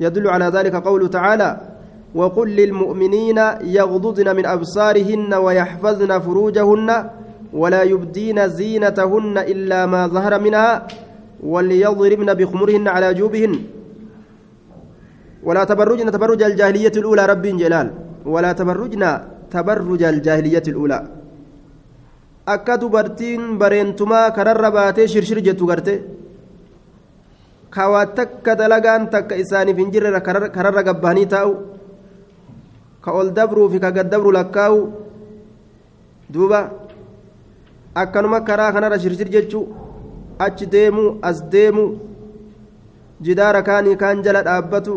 يدل على ذلك قوله تعالى وقل للمؤمنين يغضضن من أبصارهن ويحفظن فروجهن ولا يبدين زينتهن إلا ما ظهر منها وليضربن بخمرهن على جوبهن ولا تبرجن تبرج الجاهلية الأولى رب جلال ولا تبرجن تبرج الجاهلية الأولى akka dubartiin bareentumaa kararra baatee shirshir jettu garte kawaa takka dalagaan takka isaaniif hin jirre kararra gabbahanii taa'u ka ol dabruu fi ka gad dabru lakkaa'u duuba akkanuma karaa kanarra shirshir jechuu achi deemu as deemu jidaara kaanii kaan jala dhaabbatu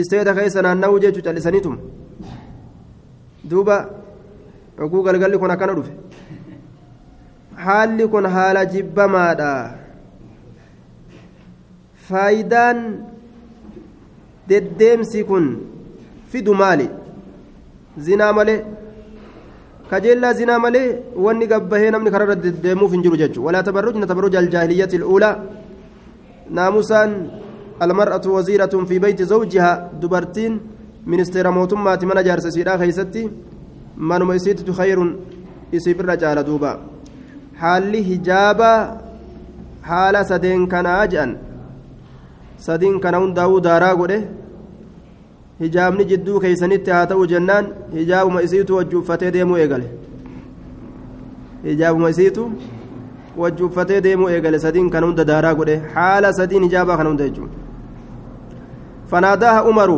isteeta keessa naanna'uu jechuu callisaniitum duuba dhoguu galgalli kun akkana dhufe haalli kun haala jibbamaadha faayidaan deddeemsi kun fidu maali zinaa malee zinaa malee wanni gabbahee namni kararra deddeemuuf hin jiru jechuudha walaa tabarrujna tabarruja aljaahiliyyati al'uulaa naamusaan المرأة وزيرة في بيت زوجها دبرتين ministeera mootummaati mana jaarsasiidhaa keeysatti manuma isiittu khayrun isii birra caala duuba haalli hijaabaa haala sadeen kanaa jedhan sadiin kana hundaa'uu daaraa godhe hijaabni jidduu keeysanitti haa ta'u jennaan hijaabuma isiitu wajji uffatee deemuu eegale hijaabuma isiitu wajji uffatee deemuu eegale sadiin kan hunda daaraa godhe haala sadiin hijaabaa kana hunda jechuudha فناداها عمر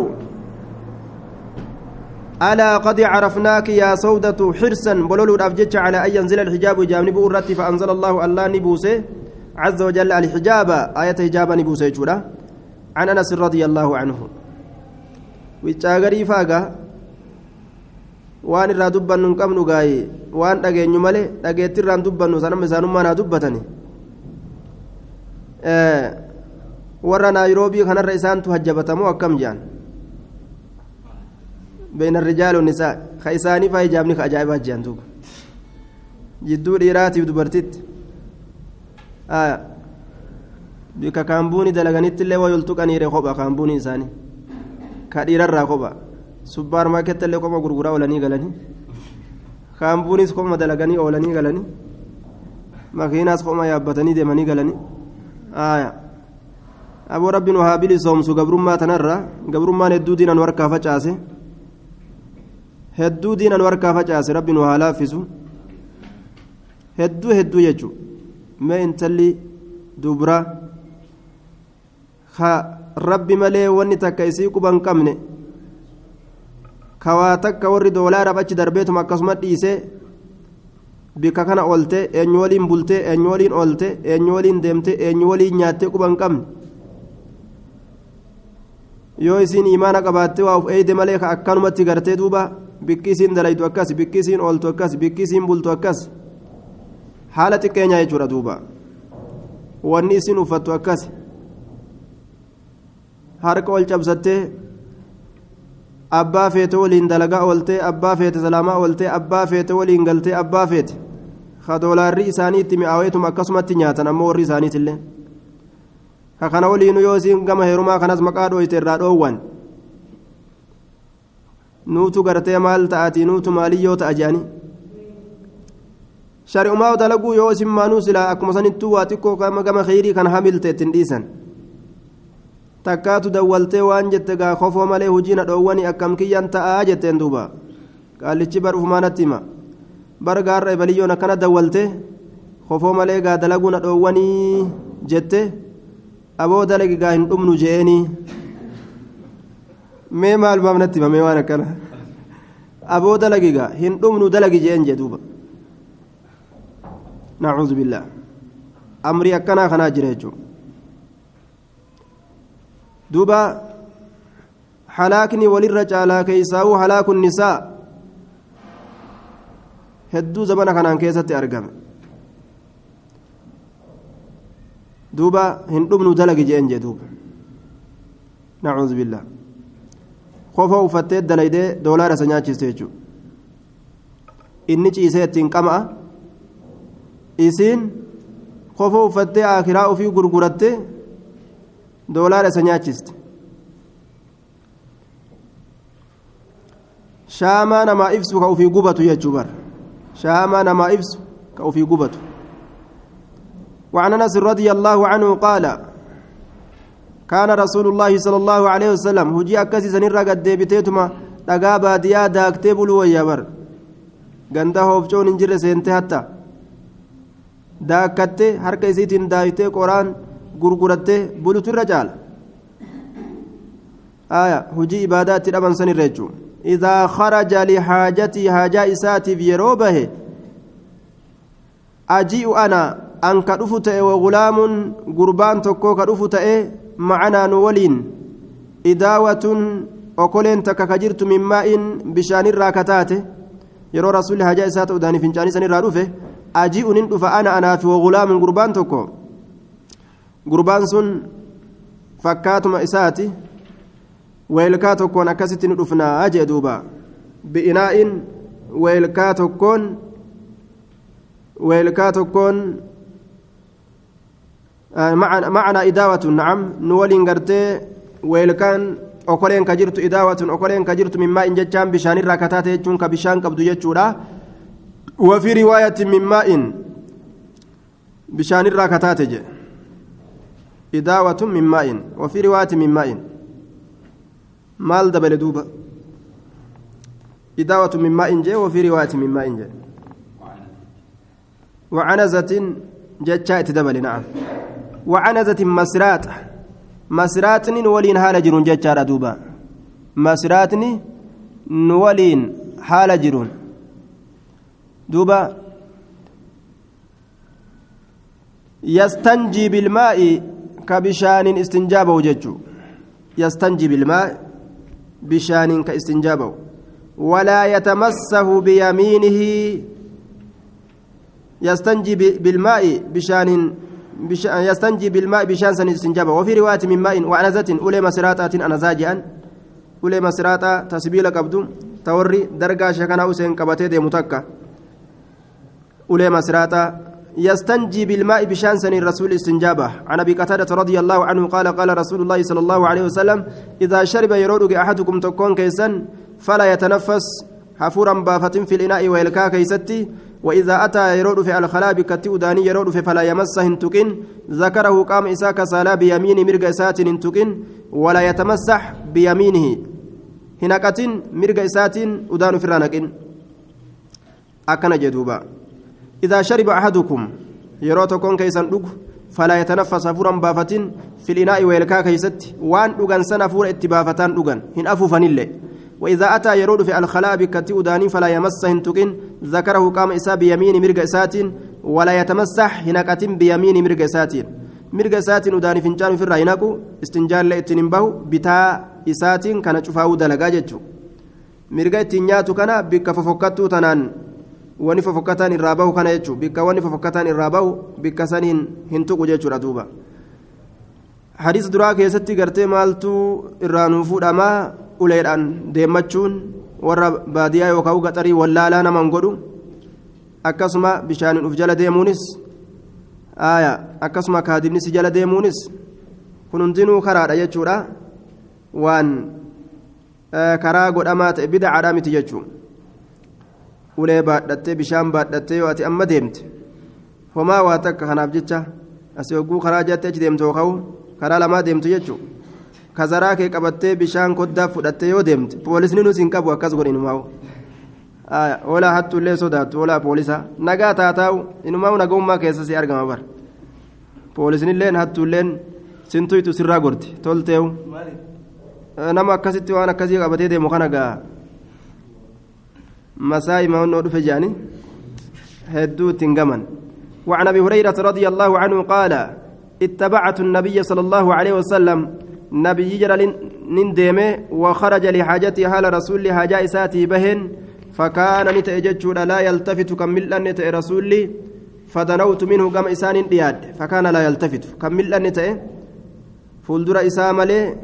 ألا قد عرفناك يا سودة حرصا بلولو الأفجج على أن ينزل الحجاب جانب الرت فأنزل الله الله نبوسه عز وجل الحجاب آية حجاب نبوسه عن أنس رضي الله عنه ويتشاغري فاقا waan irraa dubbannu hin qabnu gaaye waan dhageenyu malee dhageetti irraan dubbannu sanama isaanummaa naa dubbatani warra naayiroobii kanarra isaantu hajjabatamoo akkam jedhan بين الرجال والنساء خيساني فايجابني كأجائبات جاندوب جدو dhiiraatiif dubartitti bika kaambuuni dalaganitti illee waa yoltuqaniire kopha kaambuuni isaanii ka dhiirarraa kopha subbaar maaketti illee kopha gurguraa oolanii galanii kaambuunis kopha dalaganii oolanii galanii makiinaas kopha yaabbatanii deemanii galanii aboo rabbiin waa bilisoomsu gabrummaa tanarra gabrummaan hedduu diinan warkaa facaase hedduu diinan warkaa facaase rabbiin waa laaffisu hedduu hedduu jechuun mee intalli dubraa ka rabbi malee wanni takka isii quban qabne kawaa takka warri doolaaraaf achi darbeetuma akkasuma dhiisee bika kana oolte eenyu waliin bultee eenyu waliin oolte eenyu waliin deemte eenyu waliin nyaattee quban qabne. Yoo isiin imaana qabaattee waa uf eeyde malee ka akkanumatti gartee duuba bikki isiin dalaytu akkas bikki isiin ooltu akkas bikki isiin bultu akkas haala xiqqeenyaa jechuudha duuba. Wanni isiin uffattu akkas harka ol cabsattee abbaa feete waliin dalagaa ooltee abbaa feete salaamaa ooltee abbaa feete waliin galtee abbaa feete ka doolaarri isaanii itti mi'aaweetuma akkasumatti nyaatan ammoo warri isaaniitillee ka kana waliinu yoo isiin gama heerumaa kanas maqaa dhooyte irraa dhoowwan nuutu gartee maal ta'ati nuutu maaliyyoo ta'a jedhanii shari'umaa dalaguu yoo maanuu silaa akkuma sanittuu waa xiqqoo gama kheyrii kan hamilte ittiin dhiisan takkaatu dawwaltee waan jette gaa kofoo malee hojiina dhoowwani akkam kiyyan ta'aa jetteen duuba qaallichi bar ufumaanatti hima bar gaarra ebaliyyoon akkana dawwalte kofoo malee gaa dalaguuna dhoowwanii jette aboo dalagi gaa hin dhumnu je'eenii mee maal baamnatti hima mee waan akkana aboo dalagi gaa hin dhumnu dalagi je'een jee duuba nacuudhu billaa amrii akkanaa kanaa jira jechuudha duuba halaakni walirra caalaa keeysaa'uu halaaku nisaa hedduu zamana kanaan keessatti argame. Duuba hin dhumnu dalagi jeen jee duuba. Nacuudhu billaa kofa uffattee dalaydee doolaara isa nyaachiste jechuudha. Inni ciisee ittiin qama'a isiin kofa uffattee akiraa ofii gurgurattee doolaara isa nyaachiste shaamaa namaa ibsu ka ofii gubatu jechuu bar shaamaa namaa ibsu ka ofii gubatu وعن انس رضي الله عنه قال كان رسول الله صلى الله عليه وسلم هجي اكسي سنرا قد ديبتيتما daaktee buluu wayyaa bar ganda hoofcoon hin jirre seente hatta daakkattee harka isiitiin daayitee qoraan gurgurattee bulutu irra caala aya hujii ibaadaa itti dhaban san irra jechuu idaa kharaja lihaajatii haajaa isaatiif yeroo bahe aji'u ana an ka dhufu ta'e wagulaamun gurbaan tokkoo ka dhufu ta'e macanaa nu waliin idaawatun okoleen takka ka jirtu min maa'in bishaanirraa ka taate yeroo rasuulli haajaa isaa ta'u daanii fincaanii sanirraa dhufe aji'u nin dhufa ana anaafi wagulaamun gurbaan tokko gurbaan sun fakkaatuma isaati weelkaa tokkoon akkasitti ni dhufnaa jee duuba bi'inaa'in weelkaa tokkoon weelkaa tokkoon macanaa idaawatun nacam nu waliin gartee weelkaan okoleen ka jirtu idaawatun okoleen ka jirtu min maa'in jechaan bishaanirraa kataate jechuun ka bishaan qabdu jechuudha رواية من ماء بشان الراكتات جي إداوة من ماء وفي رواية من ماء. مال دبل دوبا إداوة من ماء جي وفي رواية من ماء جي وعنزة جتشا اتدبل نعم. وعنزة مسرات. مسراتني ولين حال جرون جتشا دوبا مسراتني نولين حال جرون. دوبا يستنجي بالماء كبشان استنجابه ججو يستنجي بالماء بشان كاستنجابه. ولا يتمسه بيمينه. يستنجي بالماء بشان يستنجي بالماء بشان سن استنجابه. وفي رواية من ماء وعنزة أولي مسراتات أولي مسراتا تسبيل قبدو توري درجة شكنا حسين قبتي دي متكة أولي مسراتا يستنجي بالماء بشان سن الرسول استنجابه. عن أبي قتادة رضي الله عنه قال قال رسول الله صلى الله عليه وسلم إذا شرب يرودك أحدكم تكون كيسا فلا يتنفس. حفورا بافة في الإناء ويلكا كيستي. وإذا أتى يرود في الخلاء بكتي وداني يرود في فلا يمسه انتكن ذكره قام إساك سالا بيمين مرق اسات انتكن ولا يتمسح بيمينه. هناكة مرق اسات ودان فرانكن أكن جدوبا. إذا شرب أحدكم yeroo tokkoon keessan dhugu falaa yatanaffas hafuuran baafatin fil'inaa'i weelkaa keessatti waan dhugan san hafuura itti baafataan dhugan hin afuufanillee وإذا أتى يرود في الخلاء بكتي أداني فلا يمسه هنتقين ذكره قام إسا بيمين مرق إسات ولا يتمسح هناكة بيمين مرق إسات مرق إسات أداني فنجان في الرأيناكو استنجال لإتنين به بتا إسات كان شفاو دلقا مرق إتنياتو كان بك تنان. Wani fofokkataan irraa bahu kana jechuun bikka wani fofokkataan irraa bahu bikka saniin hin tuqu jechuudha duuba. Hadiis duraa keessatti gartee maaltu irraa nuu fuudhamaa uleedhaan deemmachuun warra baadiyyaa yookaan gaxarii wallaalaa naman godhu akkasuma bishaaniin uf jala deemuunis? Akkasuma kaadibni si jala deemuunis? Kun hundinuu karaadha jechuudha. Waan karaa godhamaa ta'e bidacaadhaa miti jechuudha. Ulee baadhattee bishaan baadhattee yoo ati amma deemte homaa waa takka kanaaf jecha asii hogguu karaa jaatti achi deemte yookaan karaa lamaa deemtu jechuudha kazaraa kee qabattee bishaan koddaa fudhattee yoo deemte poolisni nuti hin qabu akkas godhe inumaa'u oolaa hattuullee sodaattu oolaa poolisa nagaa taataa'u inumaa'u nagummaa keessa si argama bara poolisnilleen hattuulleen sintuytu sirraa gorti tolteewu nama akkasitti waan akkasii qabatee deemu kana ga'a. مساء ما هو فجاني هدو تنجمن وعن أبي هريرة رضي الله عنه قال اتبعت النبي صلى الله عليه وسلم نبي جرى نندمه وخرج لحاجتي هال رسول حاجة إساتي بهن فكان نتأجج لا يلتفت كمل أن رسولي فدنوت منه كما إسان دياد فكان لا يلتفت. كمل أن فولدر إسامله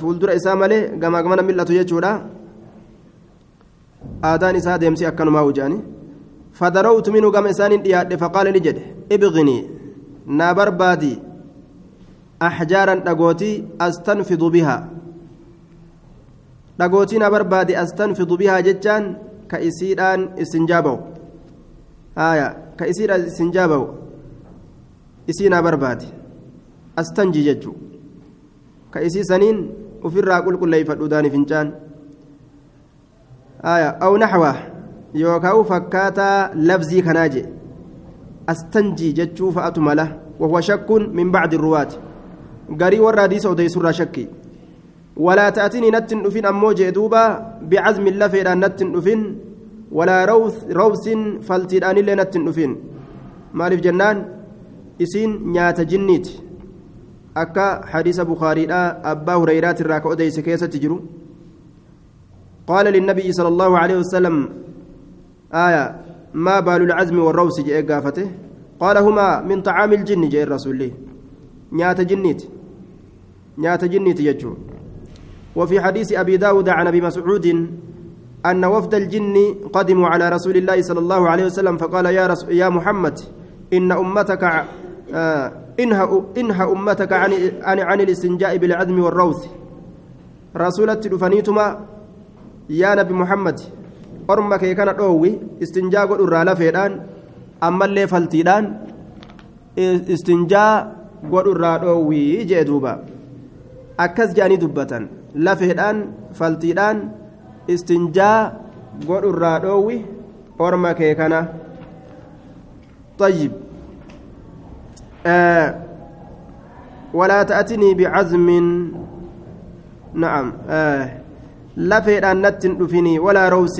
فولدر إسامله كما كما ملة يجودا. Aadaan isaa deemsi akkanumaa wujaani fadarawtu minhu gama isaanin dhiyaadhe faqaala ni jedhe ibqinii naa barbaadi axjaaran dhagootii astanfidu bihaa dhagootii naa barbaadi astanfidu bihaa jechaan ka isiidhaan istinjaabawu haya ka isiidhaan istinjaabawu isii naa barbaadi astanji jechuu ka isii saniin ufirraa qulqulleeyfadhu daani fincaan آية أو نحوه يوكاو فكاتا لفظي كناجي. أستنجي جتشو فأتمله وهو شك من بعد الرواة. قري والراديس أو سر شكي. ولا تأتيني نتن أفين أموجي دوبا بعزم اللفين نتن أفين. ولا روث روث فلتيران اللي نتن أفين. مالف جنان إسين نيات جنيت. أكا حديث بخاري أبا هريرات الراكو ديس كيسة تجرو. قال للنبي صلى الله عليه وسلم آية ما بال العزم والروس جاء قافته. قال هما من طعام الجن جاء الرسول لي. نيات جنيت نيات جنيت يجو. وفي حديث أبي داود عن أبي مسعود أن وفد الجن قدموا على رسول الله صلى الله عليه وسلم فقال يا, يا محمد إن أمتك آه إنها, أمتك عن, عن, عن الاستنجاء بالعزم والروث. رسولة دفنيتما yaa nabi muhammad orma kee kana dhoowwi istinjaa godhu irraa lafeedhaan ammallee faltiidhaan istinjaa godhu irraa dhoowwi jee duuba akkas jedhanii dubbatan lafeedhaan faltiidhaan istinjaa godhu irraa dhoowwi orma kee kana طيب آه ولا تأتني بعزم نعم آه لفيد أن نتن دفني ولا روس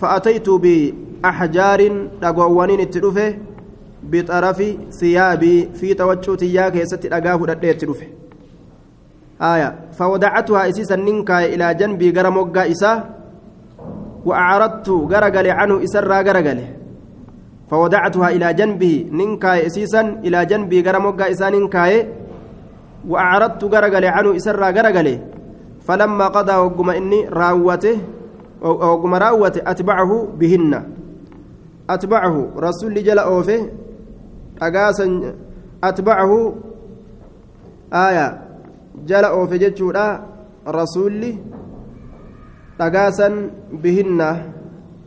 فأتيت بأحجار دقوانين التدفه بطرف ثيابي في توجه تياك يست أقاه التدفه آية فودعتها إسيسا ننكا إلى جنبي قرموغا إساه وأعرضت غرقل عنه إسرا غرقل فودعتها إلى جنبه ننكا إسيسا إلى جنبي قرموغا إسا ننكا وأعرضت غرقل عنه إسرا غرقل فلما قضى وقم إني راوته وقم راوته أتبعه بهن. أتبعه رسول جل أوفه أقاسا أتبعه آية jala oofe jechuudha rasuulli dhagaasan bihinna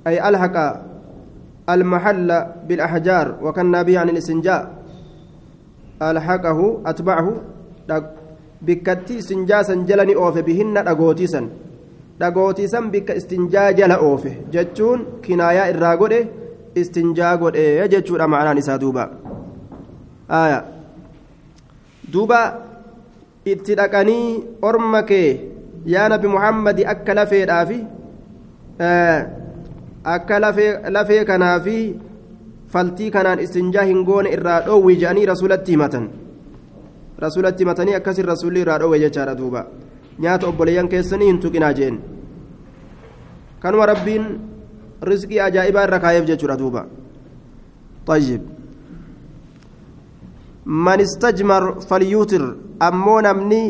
ay alhaqa المحل بالأحجار وكان به عن الاستنجاء ألحقه أتبعه bikkatti istinjaa san jala ni oofe bihinna dhagootiisan dhagootiisan bikka istinjaa jala oofe. Jechuun kinaayaa irraa godhe istinjaa godhe jechuudha ma'anaan isaa duuba. Duuba itti dhaqanii orma kee yaa nabi muhammadi akka lafeedhaafi akka lafee kanaa fi faltii kanaan istinjaa hin goone irraa dhoowwii jedhanii rasulatti himatan. Rasulatti himatanii akkasin rasulli irraa dhoowwe jechaadha duuba nyaata obboleeyyan keessanii hin tuqinaa jeen kanuma rabbiin rizqii ajaa'ibaa irra kaayeef jechuudha duuba طيب man istajmar falyuutir ammoo namni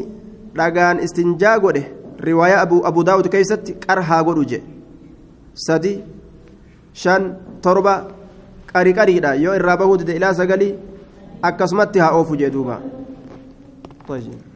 dhagaan istinjaa godhe riwaayaa abu daawud keeysatti qarhaa godhu jedhe sadi shan torba qari qariidha yoo irraa bahuu dide ilaa sagalii akkasumatti haa oofu jee duuba